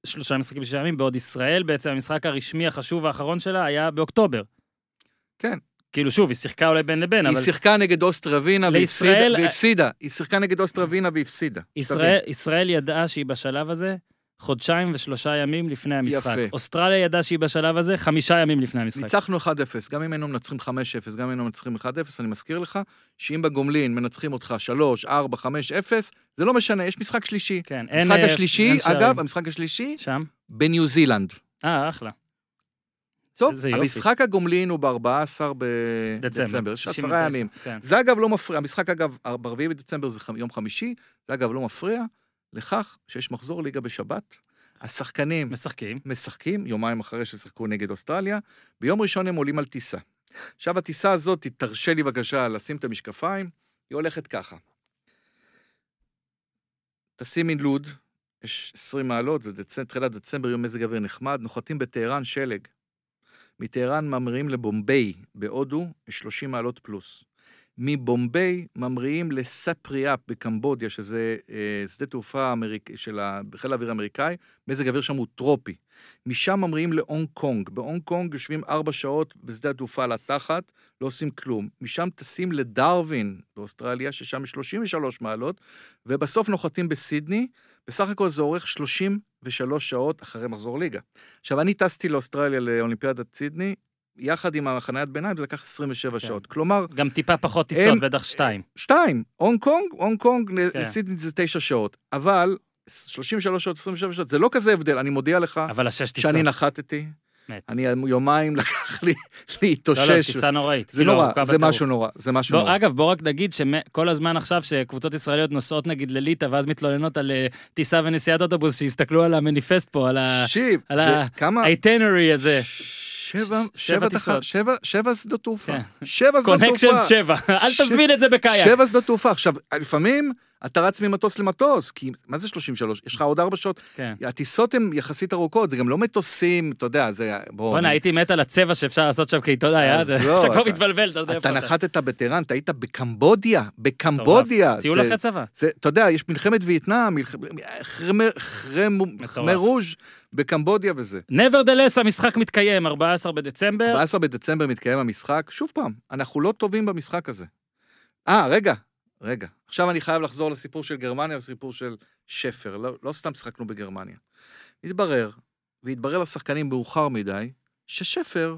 שלושה משחקים בשישה ימים, בעוד ישראל בעצם המשחק הרשמי החשוב האחרון שלה היה באוקטובר. כן. כאילו שוב, היא שיחקה אולי בין לבין, היא אבל שיחקה נגד אוסטרה ווינה והפסידה, לישראל- והפסידה. היא שיחקה נגד אוסטרה ווינה והפסידה. ישראל, ישראל ידעה שהיא בשלב הזה חודשיים ושלושה ימים לפני המשחק. יפה. אוסטרליה ידעה שהיא בשלב הזה חמישה ימים לפני המשחק. ניצחנו 1-0, גם אם היינו מנצחים 5-0, גם אם היינו מנצחים 1-0, אני מזכיר לך, שאם בגומלין מנצחים אותך 3, 4, 5, 0, זה לא משנה, יש משחק שלישי. כן, אין... המשחק השלישי, אין. אגב, המשחק השלישי, שם? בניו זילנד. אה, אחלה. טוב. המשחק הגומלין הוא ב-14 בדצמבר, דצמבר. יש 69, עשרה ימים. כן. זה אגב לא מפריע, המשחק אגב, ב-4 בדצמבר זה יום חמישי, זה אגב לא מפריע לכך שיש מחזור ליגה בשבת. השחקנים משחקים. משחקים, יומיים אחרי ששיחקו נגד אוסטרליה, ביום ראשון הם עולים על טיסה. עכשיו, הטיסה הזאת, תרשה לי בבקשה לשים את המשקפיים, היא הולכת ככה. תשימי לוד, יש 20 מעלות, זה דצ... תחילת דצמבר, יום מזג אוויר נחמד, נוחתים בטהרן שלג. מטהרן ממריאים לבומביי, בהודו, יש 30 מעלות פלוס. מבומביי ממריאים לספריאפ בקמבודיה, שזה אה, שדה תעופה אמריק... של חיל האוויר האמריקאי, מזג האוויר שם הוא טרופי. משם ממריאים להונג קונג. בהונג קונג יושבים ארבע שעות בשדה התעופה על התחת, לא עושים כלום. משם טסים לדרווין באוסטרליה, ששם יש 33 מעלות, ובסוף נוחתים בסידני. בסך הכל זה אורך 33 שעות אחרי מחזור ליגה. עכשיו, אני טסתי לאוסטרליה לאולימפיאדת סידני, יחד עם החניית ביניים, זה לקח 27 כן. שעות. כלומר, גם טיפה פחות טיסות, בטח שתיים. שתיים, הונג קונג, הונג קונג, כן. לסידני זה תשע שעות. אבל 33 שעות, 27 שעות, זה לא כזה הבדל, אני מודיע לך אבל השש טיסות. שאני נחתתי, מת. אני יומיים [LAUGHS] לקח לי לא, לא, להתאושש. טיסה נוראית. זה כאילו, נורא, זה. משהו נורא, זה משהו בוא, נורא. אגב, בוא רק נגיד שכל הזמן עכשיו שקבוצות ישראליות נוסעות נגיד לליטא ואז מתלוננות על אה, טיסה ונסיעת אוטובוס, שיסתכלו על המניפסט פה, על תקשיב, על זה ה- כמה... ה-itinerary הזה. שבע, שבע. טיסות. שבע, שבע שדות תעופה. כן. שבע שדות תעופה. connection 7, אל תזמין את זה בקאייק. שבע שדות תעופה. עכשיו, לפעמים אתה רץ ממטוס למטוס, כי מה זה 33? יש לך עוד ארבע שעות. כן. הטיסות הן יחסית ארוכות, זה גם לא מטוסים, אתה יודע, זה... בוא, בואנה, הייתי מת על הצבע שאפשר לעשות שם כעיתונאי, אה? זה- עזוב, אתה כבר אתה- מתבלבל, אתה יודע אתה איפה אתה. נחתת בטהרן, אתה היית בקמבודיה, בקמבודיה. טיול אחרי צבא. אתה יודע, יש מלחמת וייטנאם, חרמר רוז' בקמבודיה וזה. נברדלס, המשחק מתקיים, 14 בדצמבר. 14 בדצמבר מתקיים המשחק, שוב פעם, אנחנו לא טובים במשחק הזה. אה, רגע, רגע. עכשיו אני חייב לחזור לסיפור של גרמניה ולסיפור של שפר. לא, לא סתם שיחקנו בגרמניה. התברר, והתברר לשחקנים מאוחר מדי, ששפר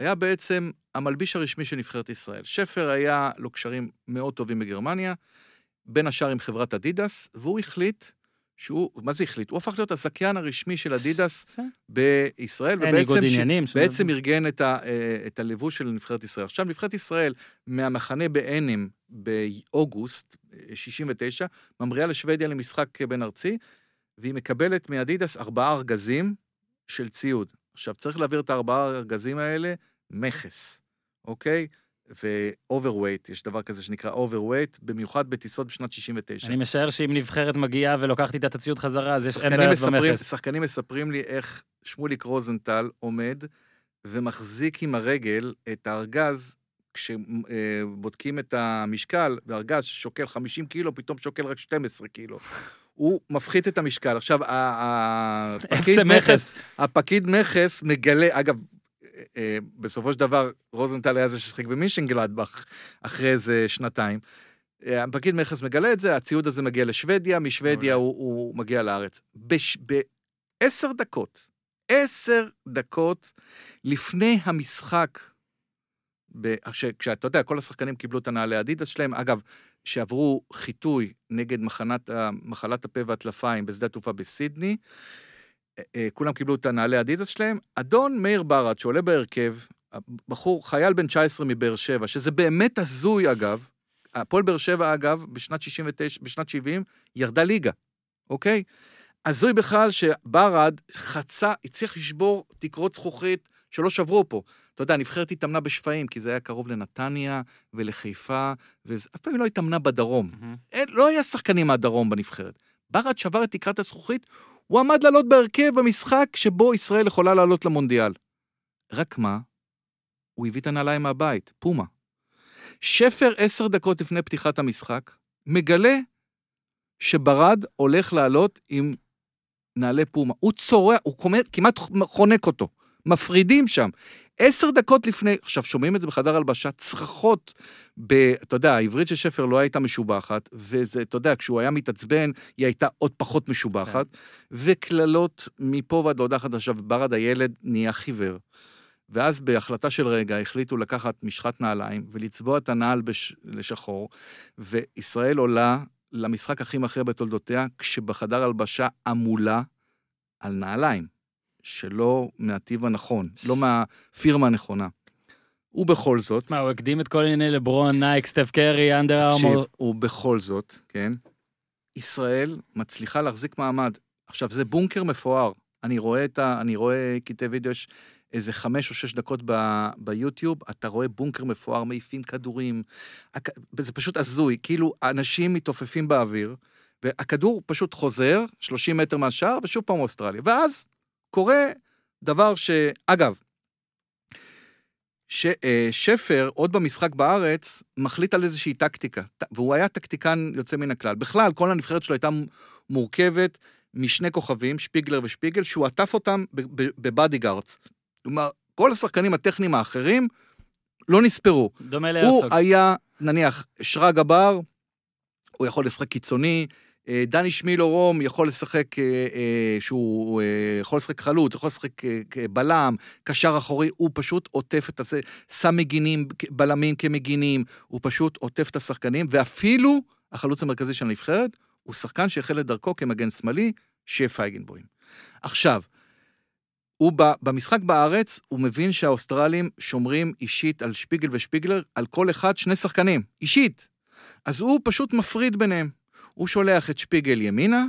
היה בעצם המלביש הרשמי של נבחרת ישראל. שפר היה לו קשרים מאוד טובים בגרמניה, בין השאר עם חברת אדידס, והוא החליט שהוא, מה זה החליט? הוא הפך להיות הזכיין הרשמי של אדידס. בישראל, ובעצם ש- עניינים. בעצם. ארגן את, ה, אה, את הלבוש של נבחרת ישראל. עכשיו, נבחרת ישראל, מהמחנה בענם באוגוסט אה, 69, ממריאה לשוודיה למשחק בין ארצי, והיא מקבלת מאדידס ארבעה ארגזים של ציוד. עכשיו, צריך להעביר את הארבעה ארגזים האלה מכס, אוקיי? ו-overweight, יש דבר כזה שנקרא overweight, במיוחד בטיסות בשנת 69. אני משער שאם נבחרת מגיעה ולוקחת איתה את הציוד חזרה, אז יש אין בעיות במכס. שחקנים מספרים לי איך שמוליק רוזנטל עומד ומחזיק עם הרגל את הארגז, כשבודקים את המשקל, וארגז ששוקל 50 קילו, פתאום שוקל רק 12 קילו. הוא מפחית את המשקל. עכשיו, [LAUGHS] הפקיד מכס. הפקיד מכס מגלה, אגב, אה, אה, בסופו של דבר, רוזנטל היה זה ששיחק במישנגלדבך אחרי איזה שנתיים. אה, הפקיד מכס מגלה את זה, הציוד הזה מגיע לשוודיה, משוודיה הוא, הוא מגיע לארץ. בש- בעשר דקות, עשר דקות לפני המשחק, כשאתה יודע, כל השחקנים קיבלו את הנעלי אדידס שלהם, אגב, שעברו חיטוי נגד מחנת, מחלת הפה והטלפיים בשדה התעופה בסידני, אה, אה, כולם קיבלו את הנעלי אדידס שלהם. אדון מאיר ברד, שעולה בהרכב, בחור, חייל בן 19 מבאר שבע, שזה באמת הזוי אגב, הפועל באר שבע אגב, בשנת 69, בשנת 70, ירדה ליגה, אוקיי? הזוי בכלל שברד חצה, הצליח לשבור תקרות זכוכית שלא שברו פה. אתה יודע, הנבחרת התאמנה בשפיים, כי זה היה קרוב לנתניה ולחיפה, ואף פעם היא לא התאמנה בדרום. אין, לא היה שחקנים מהדרום בנבחרת. ברד שבר את תקרת הזכוכית, הוא עמד לעלות בהרכב במשחק שבו ישראל יכולה לעלות למונדיאל. רק מה? הוא הביא את הנעליים מהבית, פומה. שפר עשר דקות לפני פתיחת המשחק, מגלה שברד הולך לעלות עם נעלי פומה. הוא צורע, הוא כמעט חונק אותו. מפרידים שם. עשר דקות לפני, עכשיו שומעים את זה בחדר הלבשה, צרחות, ב, אתה יודע, העברית של שפר לא הייתה משובחת, וזה, אתה יודע, כשהוא היה מתעצבן, היא הייתה עוד פחות משובחת, וקללות מפה ועד להודעה חדשה, וברד הילד נהיה חיוור. ואז בהחלטה של רגע החליטו לקחת משחת נעליים ולצבוע את הנעל בש... לשחור, וישראל עולה למשחק הכי מכריע בתולדותיה, כשבחדר הלבשה עמולה על נעליים, שלא מהטיב הנכון, לא מהפירמה הנכונה. ובכל זאת, מה, הוא הקדים את כל ענייני לברון, נייק, סטף קרי, אנדר תקשיב, ארמור. ובכל זאת, כן, ישראל מצליחה להחזיק מעמד. עכשיו, זה בונקר מפואר. אני רואה את ה... אני רואה קטעי וידאו, יש איזה חמש או שש דקות ב, ביוטיוב, אתה רואה בונקר מפואר, מעיפים כדורים. הכ... זה פשוט הזוי, כאילו, אנשים מתעופפים באוויר, והכדור פשוט חוזר 30 מטר מהשער, ושוב פעם אוסטרליה. ואז קורה דבר ש... אגב, ש, אה, שפר, עוד במשחק בארץ, מחליט על איזושהי טקטיקה, והוא היה טקטיקן יוצא מן הכלל. בכלל, כל הנבחרת שלו הייתה מורכבת משני כוכבים, שפיגלר ושפיגל, שהוא עטף אותם ב bodyguards. כלומר, כל השחקנים הטכניים האחרים לא נספרו. דומה הוא להרצוג. היה, נניח, שרגא בר, הוא יכול לשחק קיצוני, דני שמילו רום יכול לשחק, אה, אה, שהוא אה, יכול לשחק חלוץ, יכול לשחק אה, בלם, קשר אחורי, הוא פשוט עוטף את הזה, שם מגינים, בלמים כמגינים, הוא פשוט עוטף את השחקנים, ואפילו החלוץ המרכזי של הנבחרת, הוא שחקן שהחל את דרכו כמגן שמאלי, שיה פייגנבוים. עכשיו, הוא ב, במשחק בארץ, הוא מבין שהאוסטרלים שומרים אישית על שפיגל ושפיגלר, על כל אחד שני שחקנים, אישית. אז הוא פשוט מפריד ביניהם. הוא שולח את שפיגל ימינה,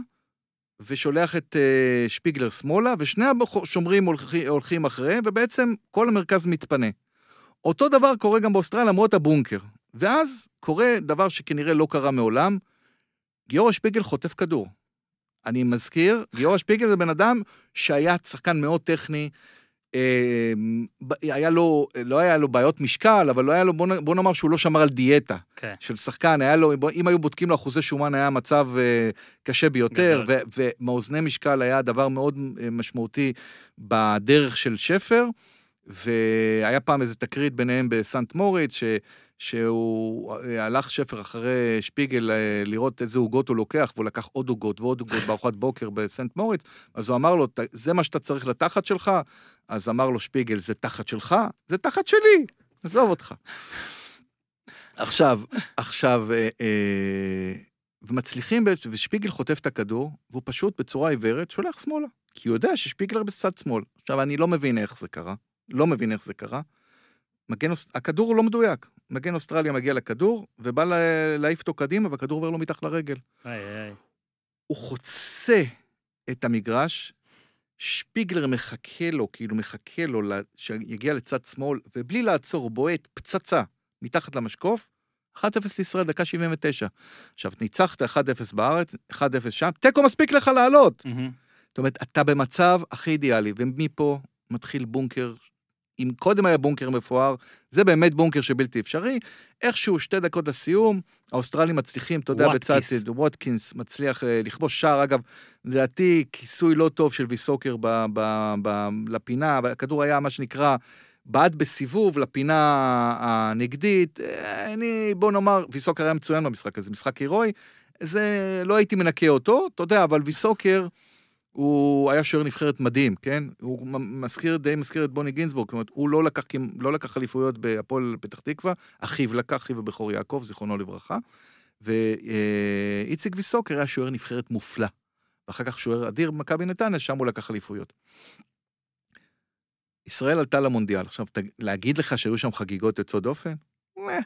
ושולח את uh, שפיגלר שמאלה, ושני השומרים הולכים, הולכים אחריהם, ובעצם כל המרכז מתפנה. אותו דבר קורה גם באוסטרליה, למרות הבונקר. ואז קורה דבר שכנראה לא קרה מעולם, גיורא שפיגל חוטף כדור. אני מזכיר, גיורא שפיגל זה בן אדם שהיה שחקן מאוד טכני, היה לו, לא היה לו בעיות משקל, אבל לא היה לו, בוא, בוא נאמר שהוא לא שמר על דיאטה כן. okay. של שחקן, היה לו, אם היו בודקים לו אחוזי שומן היה מצב אה, קשה ביותר, ו, ומאוזני משקל היה דבר מאוד אה, משמעותי בדרך של שפר, והיה פעם איזה תקרית ביניהם בסנט מוריץ, ש... שהוא אה, הלך שפר אחרי שפיגל אה, לראות איזה עוגות הוא לוקח, והוא לקח עוד עוגות ועוד עוגות בארוחת בוקר בסנט מוריץ, אז הוא אמר לו, זה מה שאתה צריך לתחת שלך? אז אמר לו שפיגל, זה תחת שלך? זה תחת שלי, עזוב אותך. עכשיו, עכשיו, אה, ומצליחים, ושפיגל חוטף את הכדור, והוא פשוט בצורה עיוורת שולח שמאלה, כי הוא יודע ששפיגלר בצד שמאל. עכשיו, אני לא מבין איך זה קרה, לא מבין איך זה קרה. מגן, הכדור לא מדויק. מגן אוסטרליה מגיע לכדור, ובא להעיף אותו קדימה, והכדור עובר לו מתחת לרגל. איי, איי. הוא חוצה את המגרש, שפיגלר מחכה לו, כאילו מחכה לו שיגיע לצד שמאל, ובלי לעצור, בועט פצצה מתחת למשקוף, 1-0 לישראל, דקה 79. עכשיו, ניצחת 1-0 בארץ, 1-0 שם, תיקו מספיק לך לעלות. מהמם. זאת אומרת, אתה במצב הכי אידיאלי, ומפה מתחיל בונקר אם קודם היה בונקר מפואר, זה באמת בונקר שבלתי אפשרי. איכשהו שתי דקות לסיום, האוסטרלים מצליחים, אתה יודע, בצד. ווטקינס מצליח אה, לכבוש שער, אגב, לדעתי כיסוי לא טוב של ויסוקר ב, ב, ב, לפינה, אבל הכדור היה מה שנקרא, בעט בסיבוב לפינה הנגדית. אה, אני, בוא נאמר, ויסוקר היה מצוין במשחק הזה, משחק הירואי. זה, לא הייתי מנקה אותו, אתה יודע, אבל ויסוקר... הוא היה שוער נבחרת מדהים, כן? הוא מזכיר, די מזכיר את בוני גינזבורג, זאת אומרת, הוא לא לקח, לא לקח אליפויות בהפועל פתח תקווה, אחיו לקח, אחיו הבכור יעקב, זיכרונו לברכה, ואיציק ויסוקר היה שוער נבחרת מופלא. ואחר כך שוער אדיר במכבי נתניה, שם הוא לקח אליפויות. ישראל עלתה למונדיאל. עכשיו, להגיד לך שהיו שם חגיגות יוצאות דופן? אה,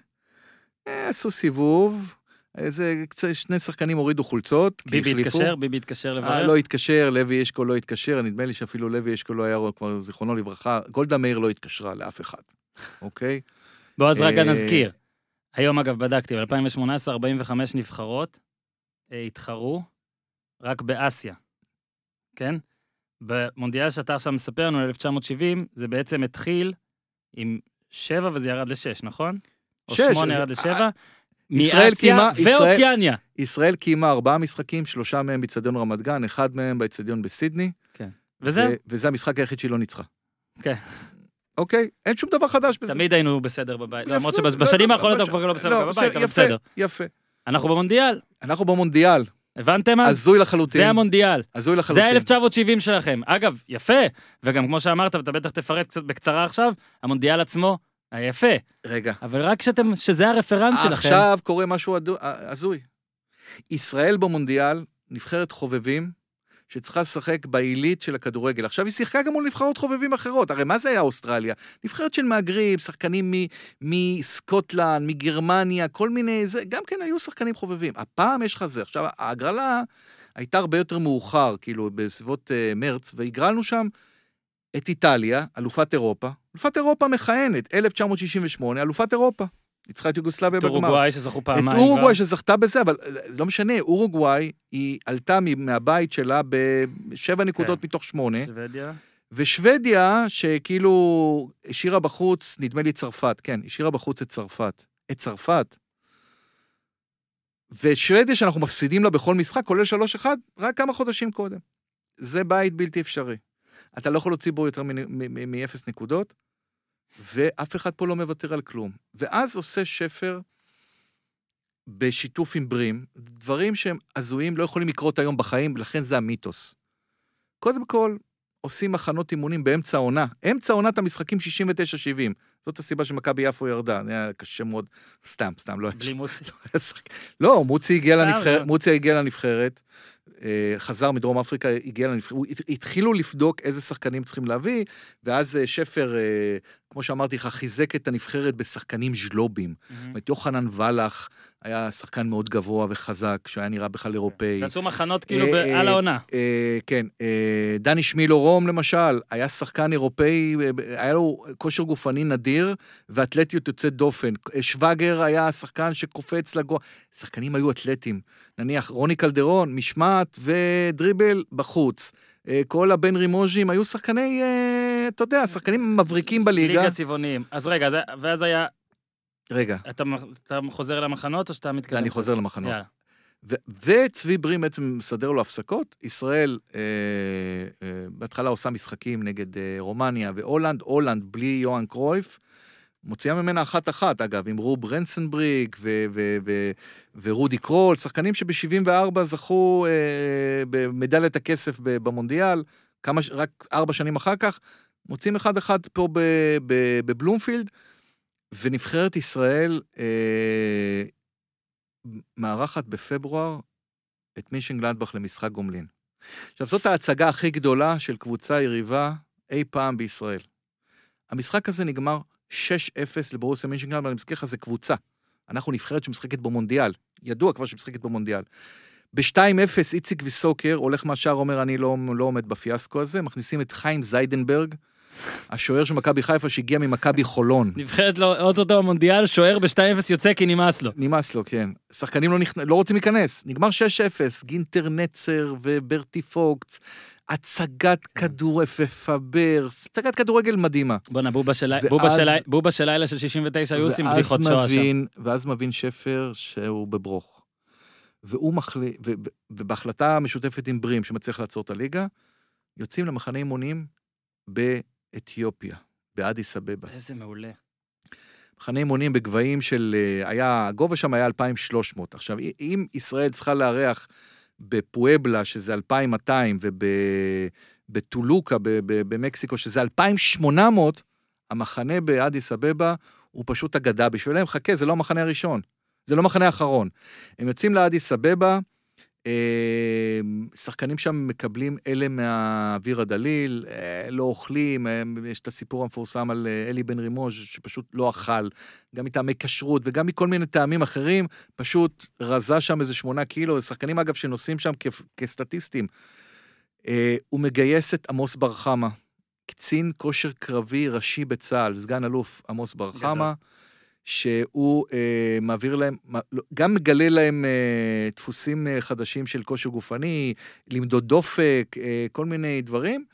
אה, עשו סיבוב, איזה שני שחקנים הורידו חולצות, ביבי. התקשר, ביבי התקשר אה, לברר. לא התקשר, לוי אשכול לא התקשר, נדמה לי שאפילו לוי אשכול לא היה כבר, זיכרונו לברכה, גולדה מאיר לא התקשרה לאף אחד, [LAUGHS] אוקיי? בוא, אז רגע אה, נזכיר. היום, אגב, בדקתי, ב-2018, 45 נבחרות אה, התחרו רק באסיה, כן? במונדיאל שאתה עכשיו מספר לנו, 1970, זה בעצם התחיל עם שבע וזה ירד לשש, נכון? או שמונה ירד לשבע. ישראל מאסיה ואוקיאניה. ישראל קיימה ארבעה משחקים, שלושה מהם באיצטדיון רמת גן, אחד מהם באיצטדיון בסידני. וזהו, ו- וזה המשחק היחיד שהיא לא ניצחה. כן. אוקיי? אין שום דבר חדש בזה. תמיד היינו בסדר בבית. יפה, למרות לא, שבשנים לא, האחרונות לא, אנחנו כבר לא בסדר לא, בבית, אבל בסדר. יפה. אנחנו במונדיאל, אנחנו במונדיאל, הבנתם אז? הזוי לחלוטין. זה המונדיאל. הזוי זה לחלוטין. ה-1970 שלכם. אגב, יפה, וגם כמו שאמרת, ואתה בטח תפרט קצת בקצרה עכשיו, המונדיאל עצמו יפה, רגע. אבל רק שאתם, שזה הרפרנס שלכם. עכשיו קורה משהו הדו- הזוי. ישראל במונדיאל, נבחרת חובבים, שצריכה לשחק בעילית של הכדורגל. עכשיו היא שיחקה גם מול נבחרות חובבים אחרות. הרי מה זה היה אוסטרליה? נבחרת של מהגרים, שחקנים מ- מסקוטלנד, מגרמניה, כל מיני... זה, גם כן היו שחקנים חובבים. הפעם יש לך זה. עכשיו, ההגרלה הייתה הרבה יותר מאוחר, כאילו, בסביבות uh, מרץ, והגרלנו שם את איטליה, אלופת אירופה. אלופת אירופה מכהנת, 1968, אלופת אירופה. ניצחה את יוגוסלביה את בגמר. אורוגוואי שזכו את פעמיים. אורוגוואי. שזכתה בזה, אבל זה לא משנה, אורוגוואי, היא עלתה מהבית שלה בשבע נקודות מתוך שמונה, שוודיה. ושוודיה, שכאילו השאירה בחוץ, נדמה לי צרפת, כן, השאירה בחוץ את צרפת. את צרפת. ושוודיה שאנחנו מפסידים לה בכל משחק, כולל 3-1, רק כמה חודשים קודם. זה בית בלתי אפשרי. אתה לא יכול להוציא בו יותר מאפס נקודות, ואף אחד פה לא מוותר על כלום. ואז עושה שפר בשיתוף עם ברים, דברים שהם הזויים, לא יכולים לקרות היום בחיים, לכן זה המיתוס. קודם כל, עושים מחנות אימונים באמצע העונה. אמצע עונת המשחקים 69-70. זאת הסיבה שמכבי יפו ירדה, זה היה קשה מאוד. סתם, סתם, לא היה בלי מוצי. לא, מוצי הגיע סתם, לנבחרת, לא. מוצי הגיע לנבחרת, חזר מדרום אפריקה, הגיע לנבחרת, התחילו לבדוק איזה שחקנים צריכים להביא, ואז אה, שפר, אה, כמו שאמרתי לך, חיזק את הנבחרת בשחקנים ז'לובים. זאת אומרת, יוחנן ולח היה שחקן מאוד גבוה וחזק, שהיה נראה בכלל אירופאי. תעשו מחנות כאילו אה, על העונה. אה, כן, אה, דני שמילו רום למשל, היה שחקן אירופאי, היה לו כושר גופני נדיר ואתלטיות יוצאת דופן. שווגר היה שחקן שקופץ לגו... שחקנים היו אתלטים. נניח רוני קלדרון, משמעת ודריבל בחוץ. כל הבן רימוז'ים היו שחקני, אתה יודע, שחקנים מבריקים בליגה. ליגה צבעוניים. אז רגע, אז- ואז היה, רגע, אתה אתה חוזר למחנות או שאתה מתקדם? אני חוזר למחנות. יאללה. ו- וצבי ברים בעצם מסדר לו הפסקות. ישראל אה, אה, בהתחלה עושה משחקים נגד אה, רומניה והולנד, הולנד בלי יוהאן קרויף. מוציאה ממנה אחת-אחת, אגב, עם רוב רנסנבריק ו- ו- ו- ורודי קרול, שחקנים שב-74 זכו אה, במדליית הכסף במונדיאל, כמה, רק ארבע שנים אחר כך, מוצאים אחד-אחד פה ב- ב- בבלומפילד, ונבחרת ישראל אה, מארחת בפברואר את מישן גלדבך למשחק גומלין. עכשיו, זאת ההצגה הכי גדולה של קבוצה יריבה אי פעם בישראל. המשחק הזה נגמר 6-0 לברוסיה מישן גלדבך, אני מזכיר לך, זה קבוצה. אנחנו נבחרת שמשחקת במונדיאל, ידוע כבר שמשחקת במונדיאל. ב-2-0 איציק ויסוקר הולך מהשער, אומר, אני לא, לא עומד בפיאסקו הזה, מכניסים את חיים זיידנברג, השוער של מכבי חיפה שהגיע ממכבי חולון. נבחרת לו אוטוטו המונדיאל, שוער ב-2-0 יוצא כי נמאס לו. נמאס לו, כן. שחקנים לא, נכנ... לא רוצים להיכנס. נגמר 6-0, גינטר נצר וברטי פוקץ, הצגת כדור ופבר, הצגת כדורגל מדהימה. בואנה, בובה של ואז- בובה של- בובה של לילה של 69 היו עושים בדיחות שואה שם. ואז מבין שפר שהוא בברוך. והוא מחליט, ו... ובהחלטה משותפת עם ברים, שמצליח לעצור את הליגה, יוצאים למחנה אימונים באתיופיה, באדיס אבבה. איזה מעולה. מחנה אימונים בגבהים של, אה, היה, הגובה שם היה 2,300. עכשיו, אם ישראל צריכה לארח בפואבלה, שזה 2,200, ובטולוקה במקסיקו, שזה 2,800, המחנה באדיס אבבה הוא פשוט אגדה בשבילם. חכה, זה לא המחנה הראשון, זה לא המחנה האחרון. הם יוצאים לאדיס אבבה, שחקנים שם מקבלים אלה מהאוויר הדליל, אה, לא אוכלים, אה, יש את הסיפור המפורסם על אה, אלי בן רימוז' שפשוט לא אכל, גם מטעמי כשרות וגם מכל מיני טעמים אחרים, פשוט רזה שם איזה שמונה קילו, שחקנים אגב שנוסעים שם כ- כסטטיסטים. הוא מגייס את עמוס בר חמה, קצין כושר קרבי ראשי בצה"ל, סגן אלוף עמוס בר גדול. שהוא אה, מעביר להם, לא- גם מגלה להם אה, דפוסים אה, חדשים של כושר גופני, למדוד דופק, אה, כל מיני דברים,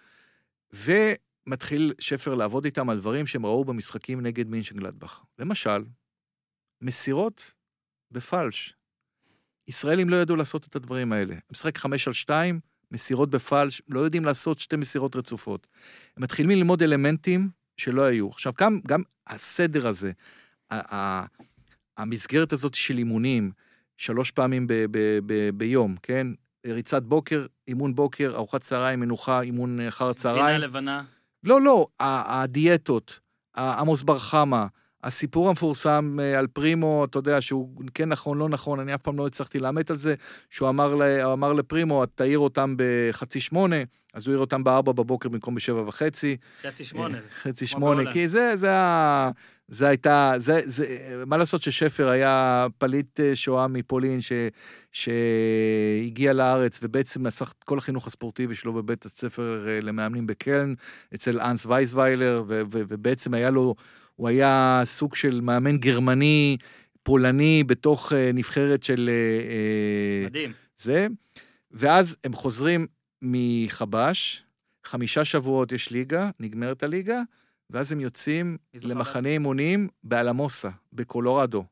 ומתחיל שפר לעבוד איתם על דברים שהם ראו במשחקים נגד מינשנגלדבך. למשל, מסירות בפלש. ישראלים לא ידעו לעשות את הדברים האלה. משחק חמש על שתיים, מסירות בפלש, לא יודעים לעשות שתי מסירות רצופות. הם מתחילים ללמוד אלמנטים שלא היו. עכשיו, גם, גם הסדר הזה, המסגרת הזאת של אימונים, שלוש פעמים ב- ב- ב- ביום, כן? ריצת בוקר, אימון בוקר, ארוחת צהריים, מנוחה, אימון אחר גבינה הצהריים. לבנה. לא, לא, הדיאטות, עמוס בר חמה, הסיפור המפורסם אה, על פרימו, אתה יודע, שהוא כן נכון, לא נכון, אני אף פעם לא הצלחתי לאמת על זה, שהוא אמר, ל- הוא אמר לפרימו, תעיר אותם בחצי שמונה, אז הוא העיר אותם בארבע בבוקר במקום בשבע וחצי. חצי שמונה. חצי כמו שמונה. כי זה, זה, ה- זה הייתה, זה, זה, מה לעשות ששפר היה פליט אה, שואה מפולין ש, שהגיע לארץ ובעצם עשה כל החינוך הספורטיבי שלו בבית הספר אה, למאמנים בקלן, אצל אנס וייסוויילר, ו, ו, ובעצם היה לו, הוא היה סוג של מאמן גרמני, פולני, בתוך אה, נבחרת של מדהים. זה, ואז הם חוזרים מחבש, חמישה שבועות יש ליגה, נגמרת הליגה, ואז הם יוצאים? למחנה אימונים באלמוסה, בקולורדו.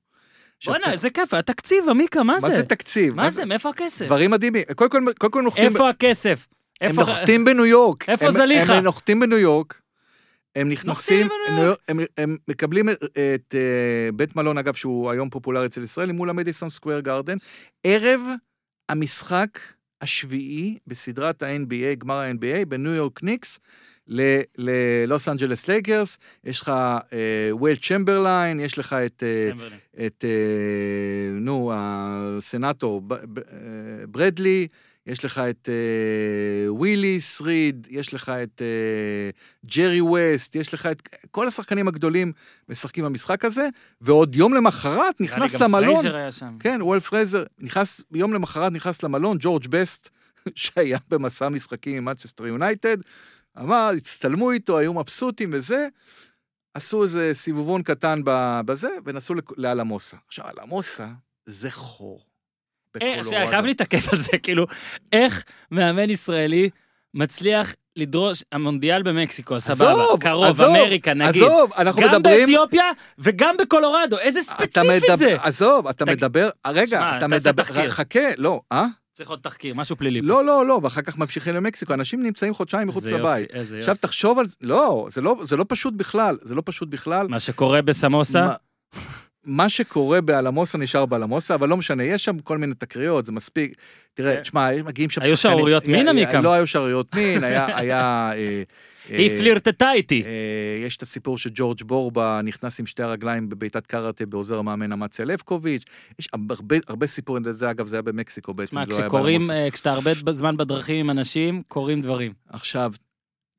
בואנה, איזה כיף, התקציב, עמיקה, מה זה? מה זה תקציב? מה זה? מאיפה הכסף? דברים מדהימים. קודם כל, קודם כל נוחתים, איפה הכסף? הם. נוחתים בניו יורק. איפה זליכה? הם נוחתים בניו יורק. הם נכנסים. הם, הם מקבלים את, את אה, בית מלון, אגב, שהוא היום פופולרי אצל ישראל, מול המדיסון סקוויר גרדן, ערב המשחק השביעי בסדרת ה-NBA, גמר ה-NBA, בניו יורק ניקס, ללוס אנג'לס לייקרס, יש לך אה, ווילט צ'מברליין, יש לך את, אה. את אה, נו, הסנאטור ברדלי, יש לך את אה, וויליס ריד, יש לך את ג'רי ווסט, יש לך את כל השחקנים הגדולים משחקים במשחק הזה, ועוד יום למחרת נכנס לי גם למלון. פרייזר היה שם. כן, וולט פרייזר, נכנס, יום למחרת נכנס למלון, ג'ורג' בסט, [LAUGHS] שהיה במסע משחקים עם מנצ'סטר יונייטד, אמר, הצטלמו איתו, היו מבסוטים וזה, עשו איזה סיבובון קטן בזה, ונסעו לאלמוסה. עכשיו, אלמוסה זה חור. אה, בקולורדו. שנייה, חייב להתעכב על זה, [LAUGHS] כאילו, איך מאמן ישראלי מצליח לדרוש, המונדיאל במקסיקו, סבבה, עזוב, קרוב, עזוב, אמריקה, נגיד. עזוב, אנחנו גם מדברים... באתיופיה וגם בקולורדו, איזה ספציפי מדבר- זה. עזוב, אתה תג- מדבר, רגע, שמע, אתה תעשה מדבר, תחקיר. חכה, לא, אה? צריך עוד תחקיר, משהו פלילי. פה. לא, לא, לא, ואחר כך ממשיכים למקסיקו, אנשים נמצאים חודשיים מחוץ יופי, לבית. איזה עכשיו יופי. תחשוב על זה, לא, זה לא, זה לא פשוט בכלל, זה לא פשוט בכלל. מה שקורה בסמוסה, מה- מה שקורה באלמוסה נשאר באלמוסה, אבל לא משנה, יש שם כל מיני תקריות, זה מספיק. תראה, כן. תשמע, מגיעים שם היו שערוריות מין, עמיקם? לא היו שערוריות מין, היה... היה אה, היא אה, פלירטטה איתי. אה, יש את הסיפור שג'ורג' בורבה נכנס עם שתי הרגליים בבעיטת קראטה בעוזר המאמן אמציה לבקוביץ'. יש הרבה, הרבה סיפורים, זה אגב, זה היה במקסיקו בעצם, מה, לא באלמוסה. אה, כשאתה הרבה זמן בדרכים עם אנשים, קורים דברים. עכשיו,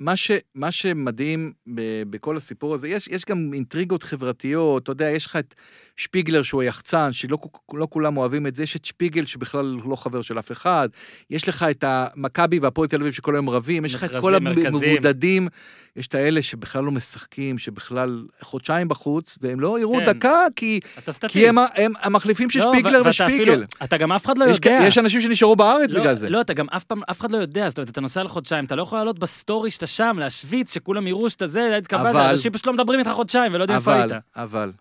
מה, ש, מה שמדהים ב, בכל הסיפור הזה, יש, יש גם אינטריגות חברתיות, אתה יודע, יש לך את שפיגלר שהוא היחצן, שלא לא כולם אוהבים את זה, יש את שפיגל שבכלל לא חבר של אף אחד, יש לך את המכבי והפועל תל אביב שכל היום רבים, יש לך את כל. המבודדים, יש את האלה שבכלל לא משחקים, שבכלל חודשיים בחוץ, והם לא יראו כן. דקה, כי. כי הם, הם המחליפים של לא, שפיגלר ושפיגל. אפילו- אתה גם אף אחד לא יש, יודע. יש אנשים שנשארו בארץ לא, בגלל זה. לא, אתה גם אף פעם, אף אחד לא יודע, זאת אומרת, אתה נוסע לחודשיים, אתה לא יכול לעלות ב story שאתה שם, להשוויץ, שכולם יראו שאתה זה, התקבלת, אבל- אנשים פשוט לא מדברים איתך חודשיים ולא יודעים איפה היית. אבל, אבל,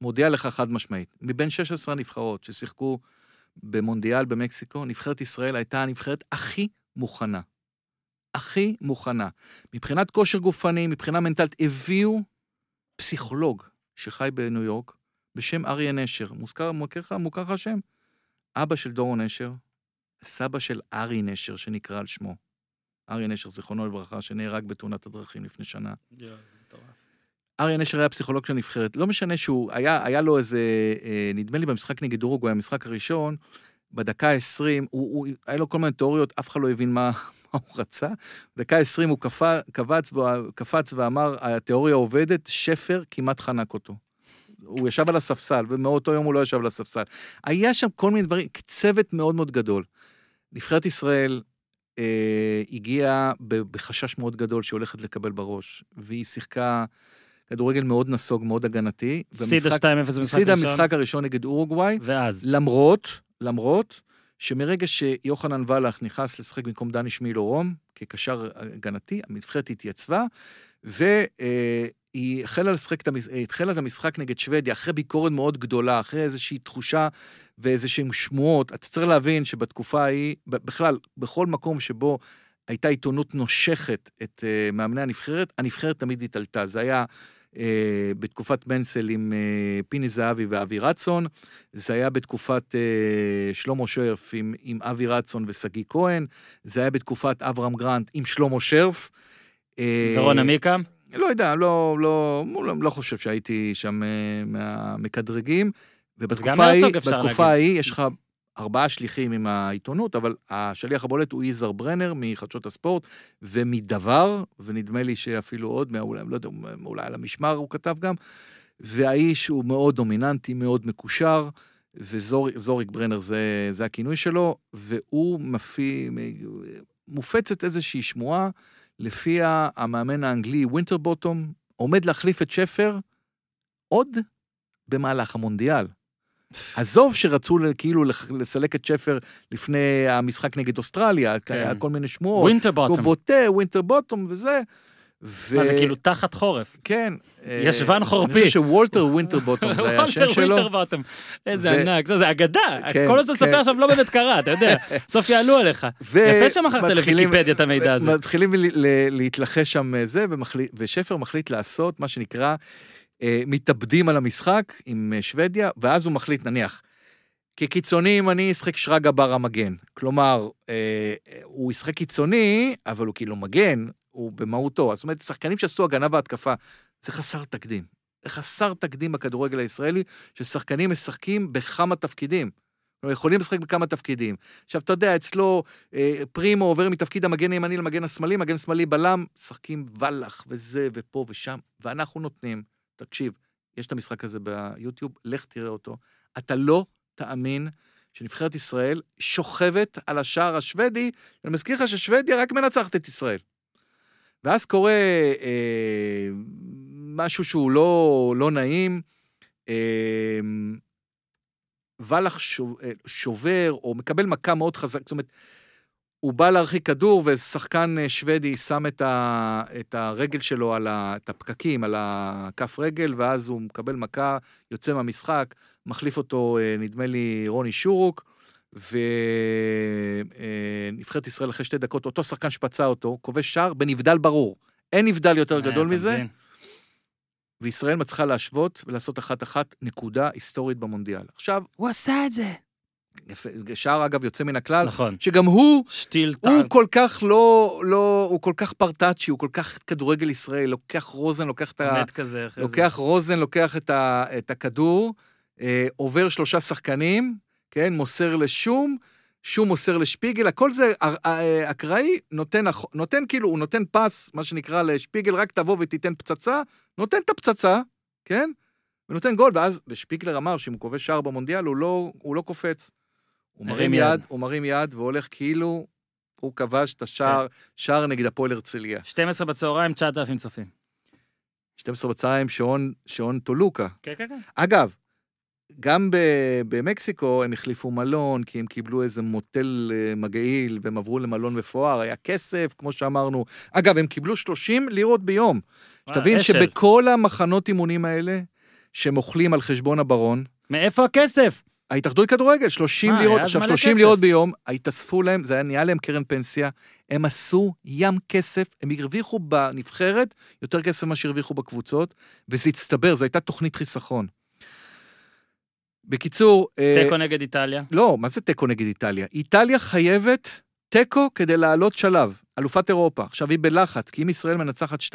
מודיע לך חד משמעית, מבין 16 הנבחרות ששיחקו במונדיאל במקסיקו, נבחרת ישראל הייתה הנבחרת הכי מוכנה. הכי מוכנה. מבחינת כושר גופני, מבחינה מנטלית, הביאו פסיכולוג שחי בניו יורק בשם אריה נשר. מוזכר, מוכר לך, מוכר לך השם? אבא של דורון נשר, סבא של ארי נשר, שנקרא על שמו. אריה נשר, זיכרונו לברכה, שנהרג בתאונת הדרכים לפני שנה. אריה נשר היה פסיכולוג של הנבחרת. לא משנה שהוא, היה, היה לו איזה, אה, נדמה לי במשחק נגד אורוגוואי, המשחק הראשון, בדקה ה-20, הוא, הוא, היה לו כל מיני תיאוריות, אף אחד לא הבין מה, [LAUGHS] מה הוא רצה. בדקה ה-20 הוא קפץ, וה- קפץ ואמר, התיאוריה עובדת, שפר כמעט חנק אותו. הוא ישב על הספסל, ומאותו יום הוא לא ישב על הספסל. היה שם כל מיני דברים, צוות מאוד מאוד גדול. נבחרת ישראל אה, הגיעה בחשש מאוד גדול שהיא הולכת לקבל בראש, והיא שיחקה כדורגל מאוד נסוג, מאוד הגנתי. הפסידה 2-0 והמשחק- במשחק הפסידה ראשון, המשחק הראשון נגד אורוגוואי, ואז. למרות, למרות שמרגע שיוחנן ולך נכנס לשחק במקום דני שמילורום, כקשר הגנתי, הנבחרת התייצבה, והיא החלה לשחק את המשחק, התחילה את המשחק נגד שוודיה אחרי ביקורת מאוד גדולה, אחרי איזושהי תחושה ואיזשהן שמועות. אתה צריך להבין שבתקופה ההיא, בכלל, בכל מקום שבו הייתה עיתונות נושכת את uh, מאמני הנבחרת, הנבחרת תמיד התעלתה. זה היה uh, בתקופת מנסל עם uh, פיני זהבי ואבי רצון, זה היה בתקופת uh, שלמה שרף עם, עם אבי רצון ושגיא כהן, זה היה בתקופת אברהם גרנט עם שלמה שרף. ורון עמיקה, לא יודע, לא, לא, לא, לא חושב שהייתי שם אה, מהמקדרגים. ובתקופה ההיא, בתקופה. ההיא יש לך ארבעה שליחים עם העיתונות, אבל השליח הבולט הוא יזהר ברנר מחדשות הספורט ומדבר, ונדמה לי שאפילו עוד, אולי, לא יודע, אולי על המשמר הוא כתב גם, והאיש הוא מאוד דומיננטי, מאוד מקושר, וזוריק ברנר זה, זה הכינוי שלו, והוא מפי... מופצת איזושהי שמועה לפיה המאמן האנגלי ווינטרבוטום עומד להחליף את שפר עוד במהלך המונדיאל. [LAUGHS] עזוב שרצו כאילו לסלק את שפר לפני המשחק נגד אוסטרליה, כן. היה כל מיני שמועות. ווינטר הוא בוטום. בוטה, ווינטר בוטום וזה. ו... מה זה כאילו תחת חורף. כן. ישבן אה, חורפי. אני חושב שוולטר ווינטר בוטום זה היה [LAUGHS] השם וולטר שלו. ווינטר בוטום. איזה ענק, זה זה אגדה. כן, כל מה שאתה כן. מספר עכשיו לא באמת קרה, אתה יודע. [LAUGHS] בסוף יעלו עליך. יפה שמכרת לוויקיפדיה את המידע הזה. מתחילים להתלחש שם אה, זה, ושפר מחליט לעשות מה שנקרא אה, מתאבדים על המשחק עם שוודיה, ואז הוא מחליט, נניח, כקיצוני ימני ישחק שרגא בר המגן. כלומר, הוא ישחק קיצוני, אבל הוא כאילו מגן, הוא במהותו. זאת אומרת, שחקנים שעשו הגנה והתקפה, זה חסר תקדים. זה חסר תקדים בכדורגל הישראלי, ששחקנים משחקים בכמה תפקידים. כלומר, יכולים לשחק בכמה תפקידים. עכשיו, אתה יודע, אצלו אה, פרימו עובר מתפקיד המגן הימני למגן השמאלי, מגן שמאלי בלם, משחקים ולח וזה ופה ושם, ואנחנו נותנים, תקשיב, יש את המשחק הזה ביוטיוב, לך תראה אותו. אתה לא תאמין שנבחרת ישראל שוכבת על השער השוודי, אני מזכיר לך ששוודיה רק מנצחת את ישראל. ואז קורה אה, משהו שהוא לא, לא נעים, אה, שוב- אה, שובר או מקבל מכה מאוד חזק, זאת אומרת, הוא בא להרחיק כדור ושחקן אה, שוודי שם את, ה, את הרגל שלו על ה, את הפקקים, על הכף רגל, ואז הוא מקבל מכה, יוצא מהמשחק, מחליף אותו, אה, נדמה לי, רוני שורוק, ונבחרת ישראל אחרי שתי דקות, אותו שחקן שפצע אותו, כובש שער בנבדל ברור. אין נבדל יותר גדול אה, אתה מזה? וישראל מצליחה להשוות ולעשות אחת-אחת נקודה היסטורית במונדיאל. עכשיו, הוא עשה את זה. יפה, שער אגב יוצא מן הכלל, נכון. שגם הוא שטיל הוא טנק. כל כך לא, לא, הוא כל כך פרטאצ'י, הוא כל כך כדורגל ישראל, לוקח רוזן, לוקח את ה... עומד כזה אחרי זה. לוקח רוזן, לוקח את, ה, את הכדור, אה, עובר שלושה שחקנים, כן, מוסר לשום, שום מוסר לשפיגל, הכל זה אקראי, נותן, נותן כאילו, הוא נותן פס, מה שנקרא לשפיגל, רק תבוא ותיתן פצצה, נותן את הפצצה, כן, ונותן גול, ואז, ושפיגלר אמר שאם הוא כובש שער במונדיאל, הוא לא, הוא לא קופץ. הוא מרים יד. יד, הוא מרים יד והולך כאילו הוא כבש את השער, שער נגד הפועל הרצליה. 12 בצהריים, 9,000 צופים. 12 בצהריים, שעון, שעון טולוקה. כן, כן, כן. אגב, גם ב- במקסיקו הם החליפו מלון, כי הם קיבלו איזה מוטל אה, מגעיל, והם עברו למלון מפואר, היה כסף, כמו שאמרנו. אגב, הם קיבלו 30 לירות ביום. שתבין אה. שבכל המחנות אימונים האלה, שהם אוכלים על חשבון הברון, מאיפה הכסף? ההתאחדות לכדורגל, 30 מה, לירות, היה אז עכשיו מלא 30 כסף. לירות ביום, התאספו להם, זה היה נהיה להם קרן פנסיה, הם עשו ים כסף, הם הרוויחו בנבחרת יותר כסף ממה שהרוויחו בקבוצות, וזה הצטבר, זו הייתה תוכנית חיסכון. בקיצור, אה, תיקו נגד איטליה. לא, מה זה תיקו נגד איטליה? איטליה חייבת תיקו כדי לעלות שלב, אלופת אירופה. עכשיו היא בלחץ, כי אם ישראל מנצחת 2-0,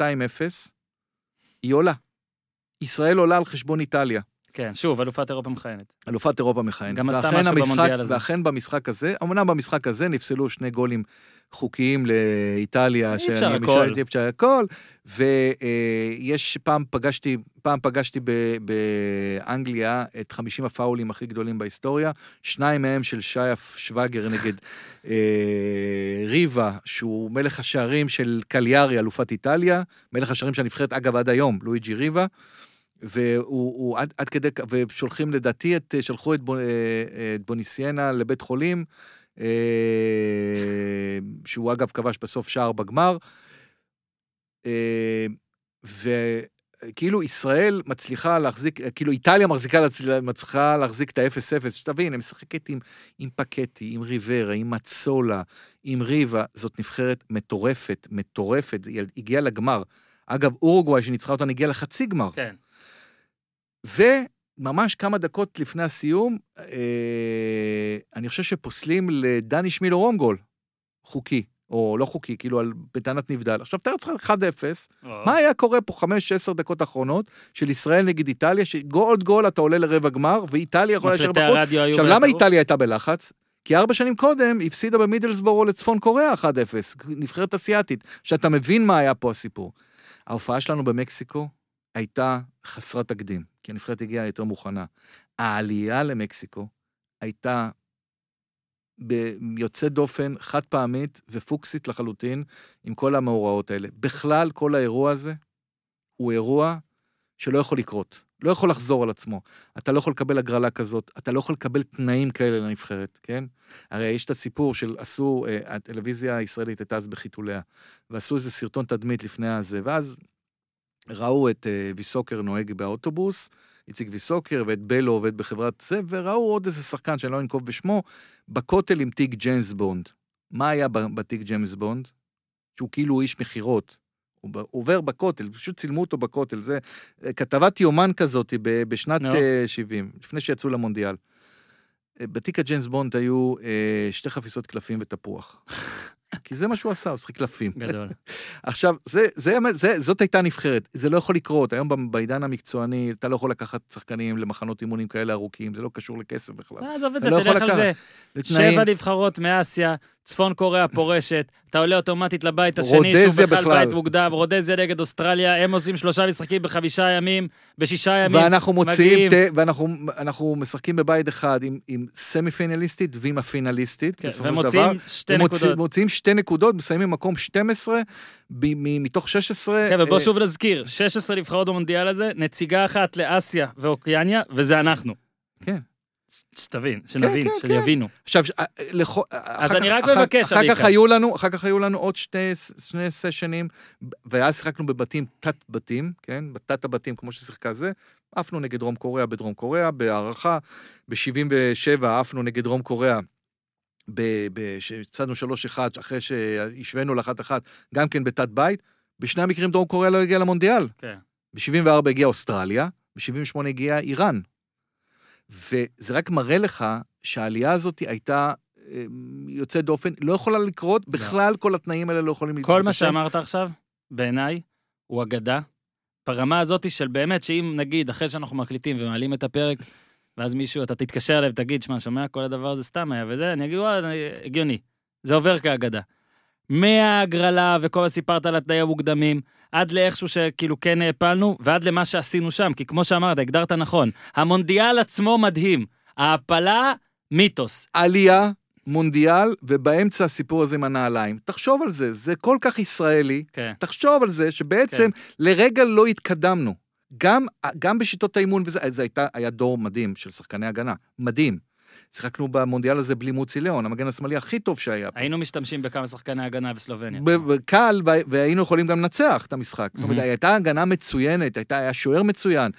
היא עולה. ישראל עולה על חשבון איטליה. כן, שוב, אלופת אירופה מכהנת. אלופת אירופה מכהנת. גם עשתה משהו המשחק- במונדיאל הזה. ואכן במשחק הזה, אמנם במשחק הזה נפסלו שני גולים חוקיים לאיטליה. אי שאני-. אי אפשר הכל. ויש, פעם פגשתי, פעם פגשתי ב- באנגליה את 50 הפאולים הכי גדולים בהיסטוריה, שניים מהם של שי שווגר נגד אה, ריבה, שהוא מלך השערים של קליארי, אלופת איטליה, מלך השערים של הנבחרת, אגב, עד היום, לואיג'י ריבה. והוא הוא עד, עד כדי, ושולחים לדעתי את, שלחו את, בו- אה, את בוניסיאנה לבית חולים, אה, שהוא אגב כבש בסוף שער בגמר. אה, וכאילו ישראל מצליחה להחזיק, כאילו איטליה מחזיקה, מצליחה להחזיק את ה-0-0, שתבין, היא משחקת עם, עם פקטי, עם ריברה, עם מצולה, עם ריבה, זאת נבחרת מטורפת, מטורפת, היא הגיעה לגמר. אגב, אורוגוואי שניצחה אותה הגיעה לחצי גמר. כן. וממש כמה דקות לפני הסיום, אה, אני חושב שפוסלים לדני שמילו רום גול, חוקי, או לא חוקי, כאילו על, בטענת נבדל. עכשיו תאר לעצמך 1-0, מה היה קורה פה 5-10 דקות אחרונות של ישראל נגד איטליה, שעוד גול אתה עולה לרבע גמר, ואיטליה יכולה להישאר בחוץ. עכשיו, למה. איטליה הייתה בלחץ? כי ארבע שנים קודם הפסידה במידלסבורו לצפון קוריאה 1-0, נבחרת אסיאתית. שאתה מבין מה היה פה הסיפור. ההופעה שלנו במקסיקו הייתה חסרת תקדים, כי הנבחרת הגיעה יותר מוכנה. העלייה למקסיקו הייתה ב- יוצאת דופן, חד פעמית ופוקסית לחלוטין עם כל המאורעות האלה. בכלל, כל האירוע הזה הוא אירוע שלא יכול לקרות, לא יכול לחזור על עצמו. אתה לא יכול לקבל הגרלה כזאת, אתה לא יכול לקבל תנאים כאלה לנבחרת, כן? הרי יש את הסיפור של עשו, אה, הטלוויזיה הישראלית הייתה אז בחיתוליה, ועשו איזה סרטון תדמית לפני הזה, ואז ראו את אה, ויסוקר נוהג באוטובוס, איציק ויסוקר, ואת בלו עובד בחברת זה, וראו עוד איזה שחקן שאני לא אנקוב בשמו, בכותל עם תיק ג'יימס בונד. מה היה בתיק ג'יימס בונד? שהוא כאילו איש מכירות. הוא עובר בכותל, פשוט צילמו אותו בכותל. זה אה, כתבת יומן כזאת בשנת. אה, 70, לפני שיצאו למונדיאל. אה, בתיק הג'יימס בונד היו אה, שתי חפיסות קלפים ותפוח. כי זה מה שהוא עשה, הוא שיחק קלפים. גדול. [LAUGHS] עכשיו, זה, זה, זה, זאת הייתה נבחרת, זה לא יכול לקרות. היום בעידן המקצועני, אתה לא יכול לקחת שחקנים למחנות אימונים כאלה ארוכים, זה לא קשור לכסף בכלל. עזוב את זה, לא תלך על. זה. שבע נבחרות מאסיה, צפון קוריאה פורשת, אתה עולה אוטומטית לבית השני, שהוא בכלל. בית מוקדם, רודזיה נגד אוסטרליה, הם עושים שלושה משחקים בחמישה ימים, בשישה ימים. ואנחנו מוציאים. ת, ואנחנו אנחנו משחקים בבית אחד עם, עם סמי פינליסטית ועם הפינליסטית, כן, בסופו של דבר. שתי נקודות. מוציאים שתי נקודות, מסיימים מקום 12 ב, מ, מתוך 16. כן, ובוא אה, שוב נזכיר, 16 נבחרות במונדיאל הזה, נציגה אחת לאסיה ואוקיאניה, וזה אנחנו. כן. שתבין, שנבין, כן, כן. שיבינו. עכשיו, אה, לכו- אז אחר אני כך- רק אחר- מבקש, אחר כך אביקה. היו לנו, אחר כך היו לנו עוד שני, שני סשנים, ואז שיחקנו בבתים, תת-בתים, כן? בתת הבתים, כמו ששיחקה זה. עפנו נגד דרום קוריאה בדרום קוריאה, בהערכה. ב-77 עפנו נגד דרום קוריאה. שהפסדנו 3-1 אחרי שהשווינו לאחת-אחת, גם כן בתת בית. בשני המקרים דרום קוריאה לא הגיעה למונדיאל. כן. ב-74 הגיעה אוסטרליה, ב-78 הגיעה איראן. וזה רק מראה לך שהעלייה הזאת הייתה אה, יוצאת דופן, לא יכולה לקרות, בכלל כל התנאים האלה לא יכולים לקרות. כל מה שאמרת עכשיו, בעיניי, הוא אגדה. ברמה הזאת של באמת, שאם נגיד, אחרי שאנחנו מקליטים ומעלים את הפרק, [LAUGHS] ואז מישהו, אתה תתקשר אליו ותגיד, שמע, שומע, כל הדבר הזה סתם היה וזה, אני אגיד, וואי, הגיוני. זה עובר כאגדה. מההגרלה וכל מה שסיפרת על התנאים המוקדמים, עד לאיכשהו שכאילו כן העפלנו, ועד למה שעשינו שם, כי כמו שאמרת, הגדרת נכון, המונדיאל עצמו מדהים. ההעפלה, מיתוס. עלייה, מונדיאל, ובאמצע הסיפור הזה עם הנעליים. תחשוב על זה, זה כל כך ישראלי. כן. תחשוב על זה שבעצם לרגע לא התקדמנו. גם, גם בשיטות האימון וזה, זה הייתה, היה דור מדהים של שחקני הגנה, מדהים. שיחקנו במונדיאל הזה בלי מוצי ליאון, המגן השמאלי הכי טוב שהיה. היינו משתמשים בכמה שחקני הגנה בסלובניה. קל, וה- והיינו יכולים גם לנצח את המשחק. זאת אומרת. הייתה הגנה מצוינת, הייתה, היה שוער מצוין.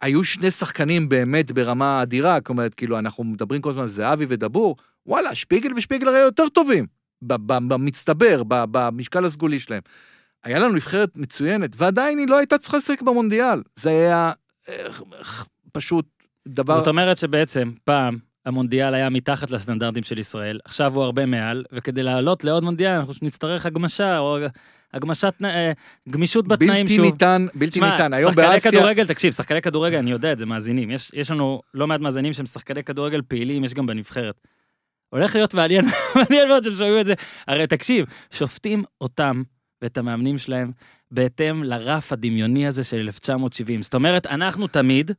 היו שני שחקנים באמת ברמה אדירה, זאת אומרת, כאילו, אנחנו מדברים כל הזמן, זהבי ודבור, וואלה, שפיגל ושפיגל הרי יותר טובים, במצטבר, במשקל הסגולי שלהם. היה לנו נבחרת מצוינת, ועדיין היא לא הייתה צריכה לשחק במונדיאל. זה היה אה, פשוט דבר... זאת אומרת שבעצם, פעם, המונדיאל היה מתחת לסטנדרטים של ישראל, עכשיו הוא הרבה מעל, וכדי לעלות לעוד מונדיאל אנחנו נצטרך הגמשה, או הגמשת, אה, גמישות בתנאים בלתי שוב. ניתן, בלתי תשמע, ניתן. היום שחקני באסיה... כדורגל, תקשיב, שחקני כדורגל, אני יודע את זה, מאזינים. יש, יש לנו לא מעט מאזינים שהם שחקני כדורגל פעילים, יש גם בנבחרת. הולך להיות מעניין, [LAUGHS] מעניין מאוד שהם שומעים את זה. הרי תקשיב, שופטים אותם ואת המאמנים שלהם בהתאם לרף הדמיוני הזה של 1970. זאת אומרת, אנחנו תמיד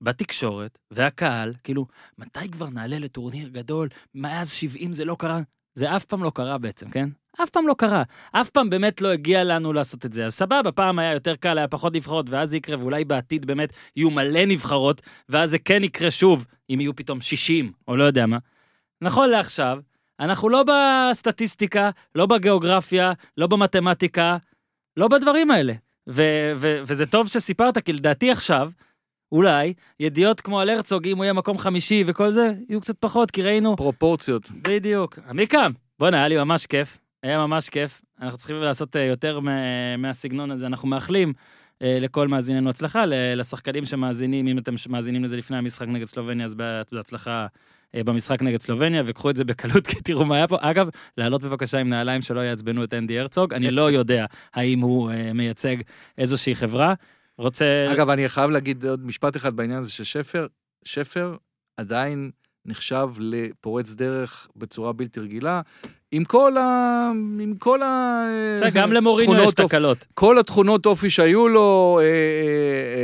בתקשורת, והקהל, כאילו, מתי כבר נעלה לטורניר גדול? מאז 70 זה לא קרה? זה אף פעם לא קרה בעצם, כן? אף פעם לא קרה. אף פעם באמת לא הגיע לנו לעשות את זה. אז סבבה, פעם היה יותר קל, היה פחות נבחרות, ואז זה יקרה, ואולי בעתיד באמת יהיו מלא נבחרות, ואז זה כן יקרה שוב, אם יהיו פתאום 60, או לא יודע מה. נכון לעכשיו, אנחנו לא בסטטיסטיקה, לא בגיאוגרפיה, לא במתמטיקה, לא בדברים האלה. ו- ו- וזה טוב שסיפרת, כי לדעתי עכשיו, אולי, ידיעות כמו על הרצוג, אם הוא יהיה מקום חמישי וכל זה, יהיו קצת פחות, כי ראינו... פרופורציות. בדיוק. עמיקם, בואנה, היה לי ממש כיף. היה ממש כיף. אנחנו צריכים לעשות אה, יותר מה- מהסגנון הזה. אנחנו מאחלים אה, לכל מאזיננו הצלחה, לשחקנים שמאזינים, אם אתם מאזינים לזה לפני המשחק נגד סלובניה, אז בה- בהצלחה אה, במשחק נגד סלובניה, וקחו את זה בקלות, [LAUGHS] כי תראו מה היה פה. אגב, לעלות בבקשה עם נעליים שלא יעצבנו את אנדי הרצוג. אני לא יודע האם הוא מייצג איזושהי חברה. רוצה... אגב, אני חייב להגיד עוד משפט אחד בעניין הזה, ששפר, שפר עדיין נחשב לפורץ דרך בצורה בלתי רגילה, עם כל ה... עם כל ה... בסדר, גם למוריניו יש תקלות. כל התכונות אופי שהיו לו, אה, אה,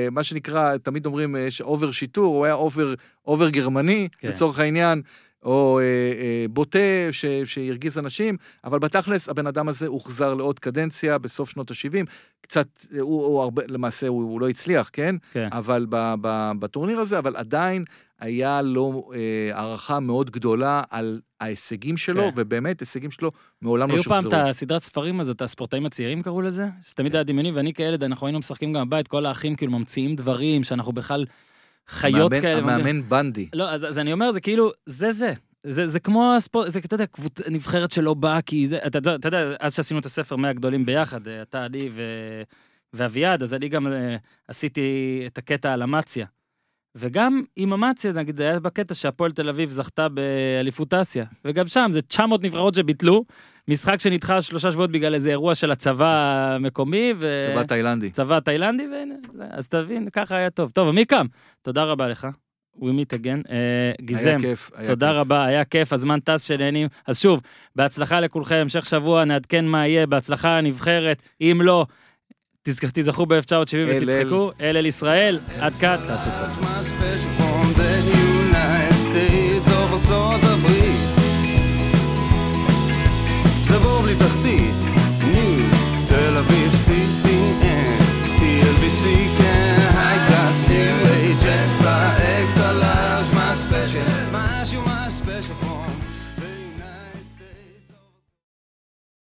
אה, מה שנקרא, תמיד אומרים, יש over שיטור, הוא היה over, over גרמני, כן. לצורך העניין, או אה, אה, בוטה ש, שהרגיז אנשים, אבל בתכלס הבן אדם הזה הוחזר לעוד קדנציה בסוף שנות ה-70, קצת, אה, הוא, הוא הרבה, למעשה הוא, הוא לא הצליח, כן? כן. אבל ב, ב, בטורניר הזה, אבל עדיין היה לו אה, הערכה מאוד גדולה על ההישגים שלו, כן. ובאמת הישגים שלו מעולם לא היו פעם שוחזרו. את הסדרת ספרים הזאת, הספורטאים הצעירים קראו לזה? זה תמיד היה דמיוני, ואני כילד, אנחנו היינו משחקים גם בבית, כל האחים כאילו ממציאים דברים, שאנחנו בכלל חיות המאמן- כאלה. המאמן בנדי. לא, אז, אז אני אומר, זה כאילו, זה זה. זה, זה כמו הספורט, זה, אתה יודע, קבוצ... נבחרת שלא באה, כי זה, אתה, יודע- אתה יודע, אז שעשינו את הספר 100 גדולים ביחד, אה, אתה, אני ו... ואביעד, אז אני גם אה, עשיתי את הקטע על אמציה. וגם עם אמציה, נגיד, היה בקטע שהפועל תל אביב זכתה באליפות אסיה, וגם שם זה 900 נבחרות שביטלו, משחק שנדחה שלושה שבועות בגלל איזה אירוע של הצבא המקומי, ו... צבא תאילנדי. צבא תאילנדי, והנה, אז תבין, ככה היה טוב. טוב, עמיקם, תודה רבה לך. We meet again. אה, גיזם, היה כיף. היה תודה כיף. רבה, היה כיף, הזמן טס שנהנים. אז שוב, בהצלחה לכולכם, המשך שבוע, נעדכן מה יהיה, בהצלחה הנבחרת. אם לא, תיזכרו ב-1970 ותצחקו, אל אל ישראל, עד כאן, תעשו את זה.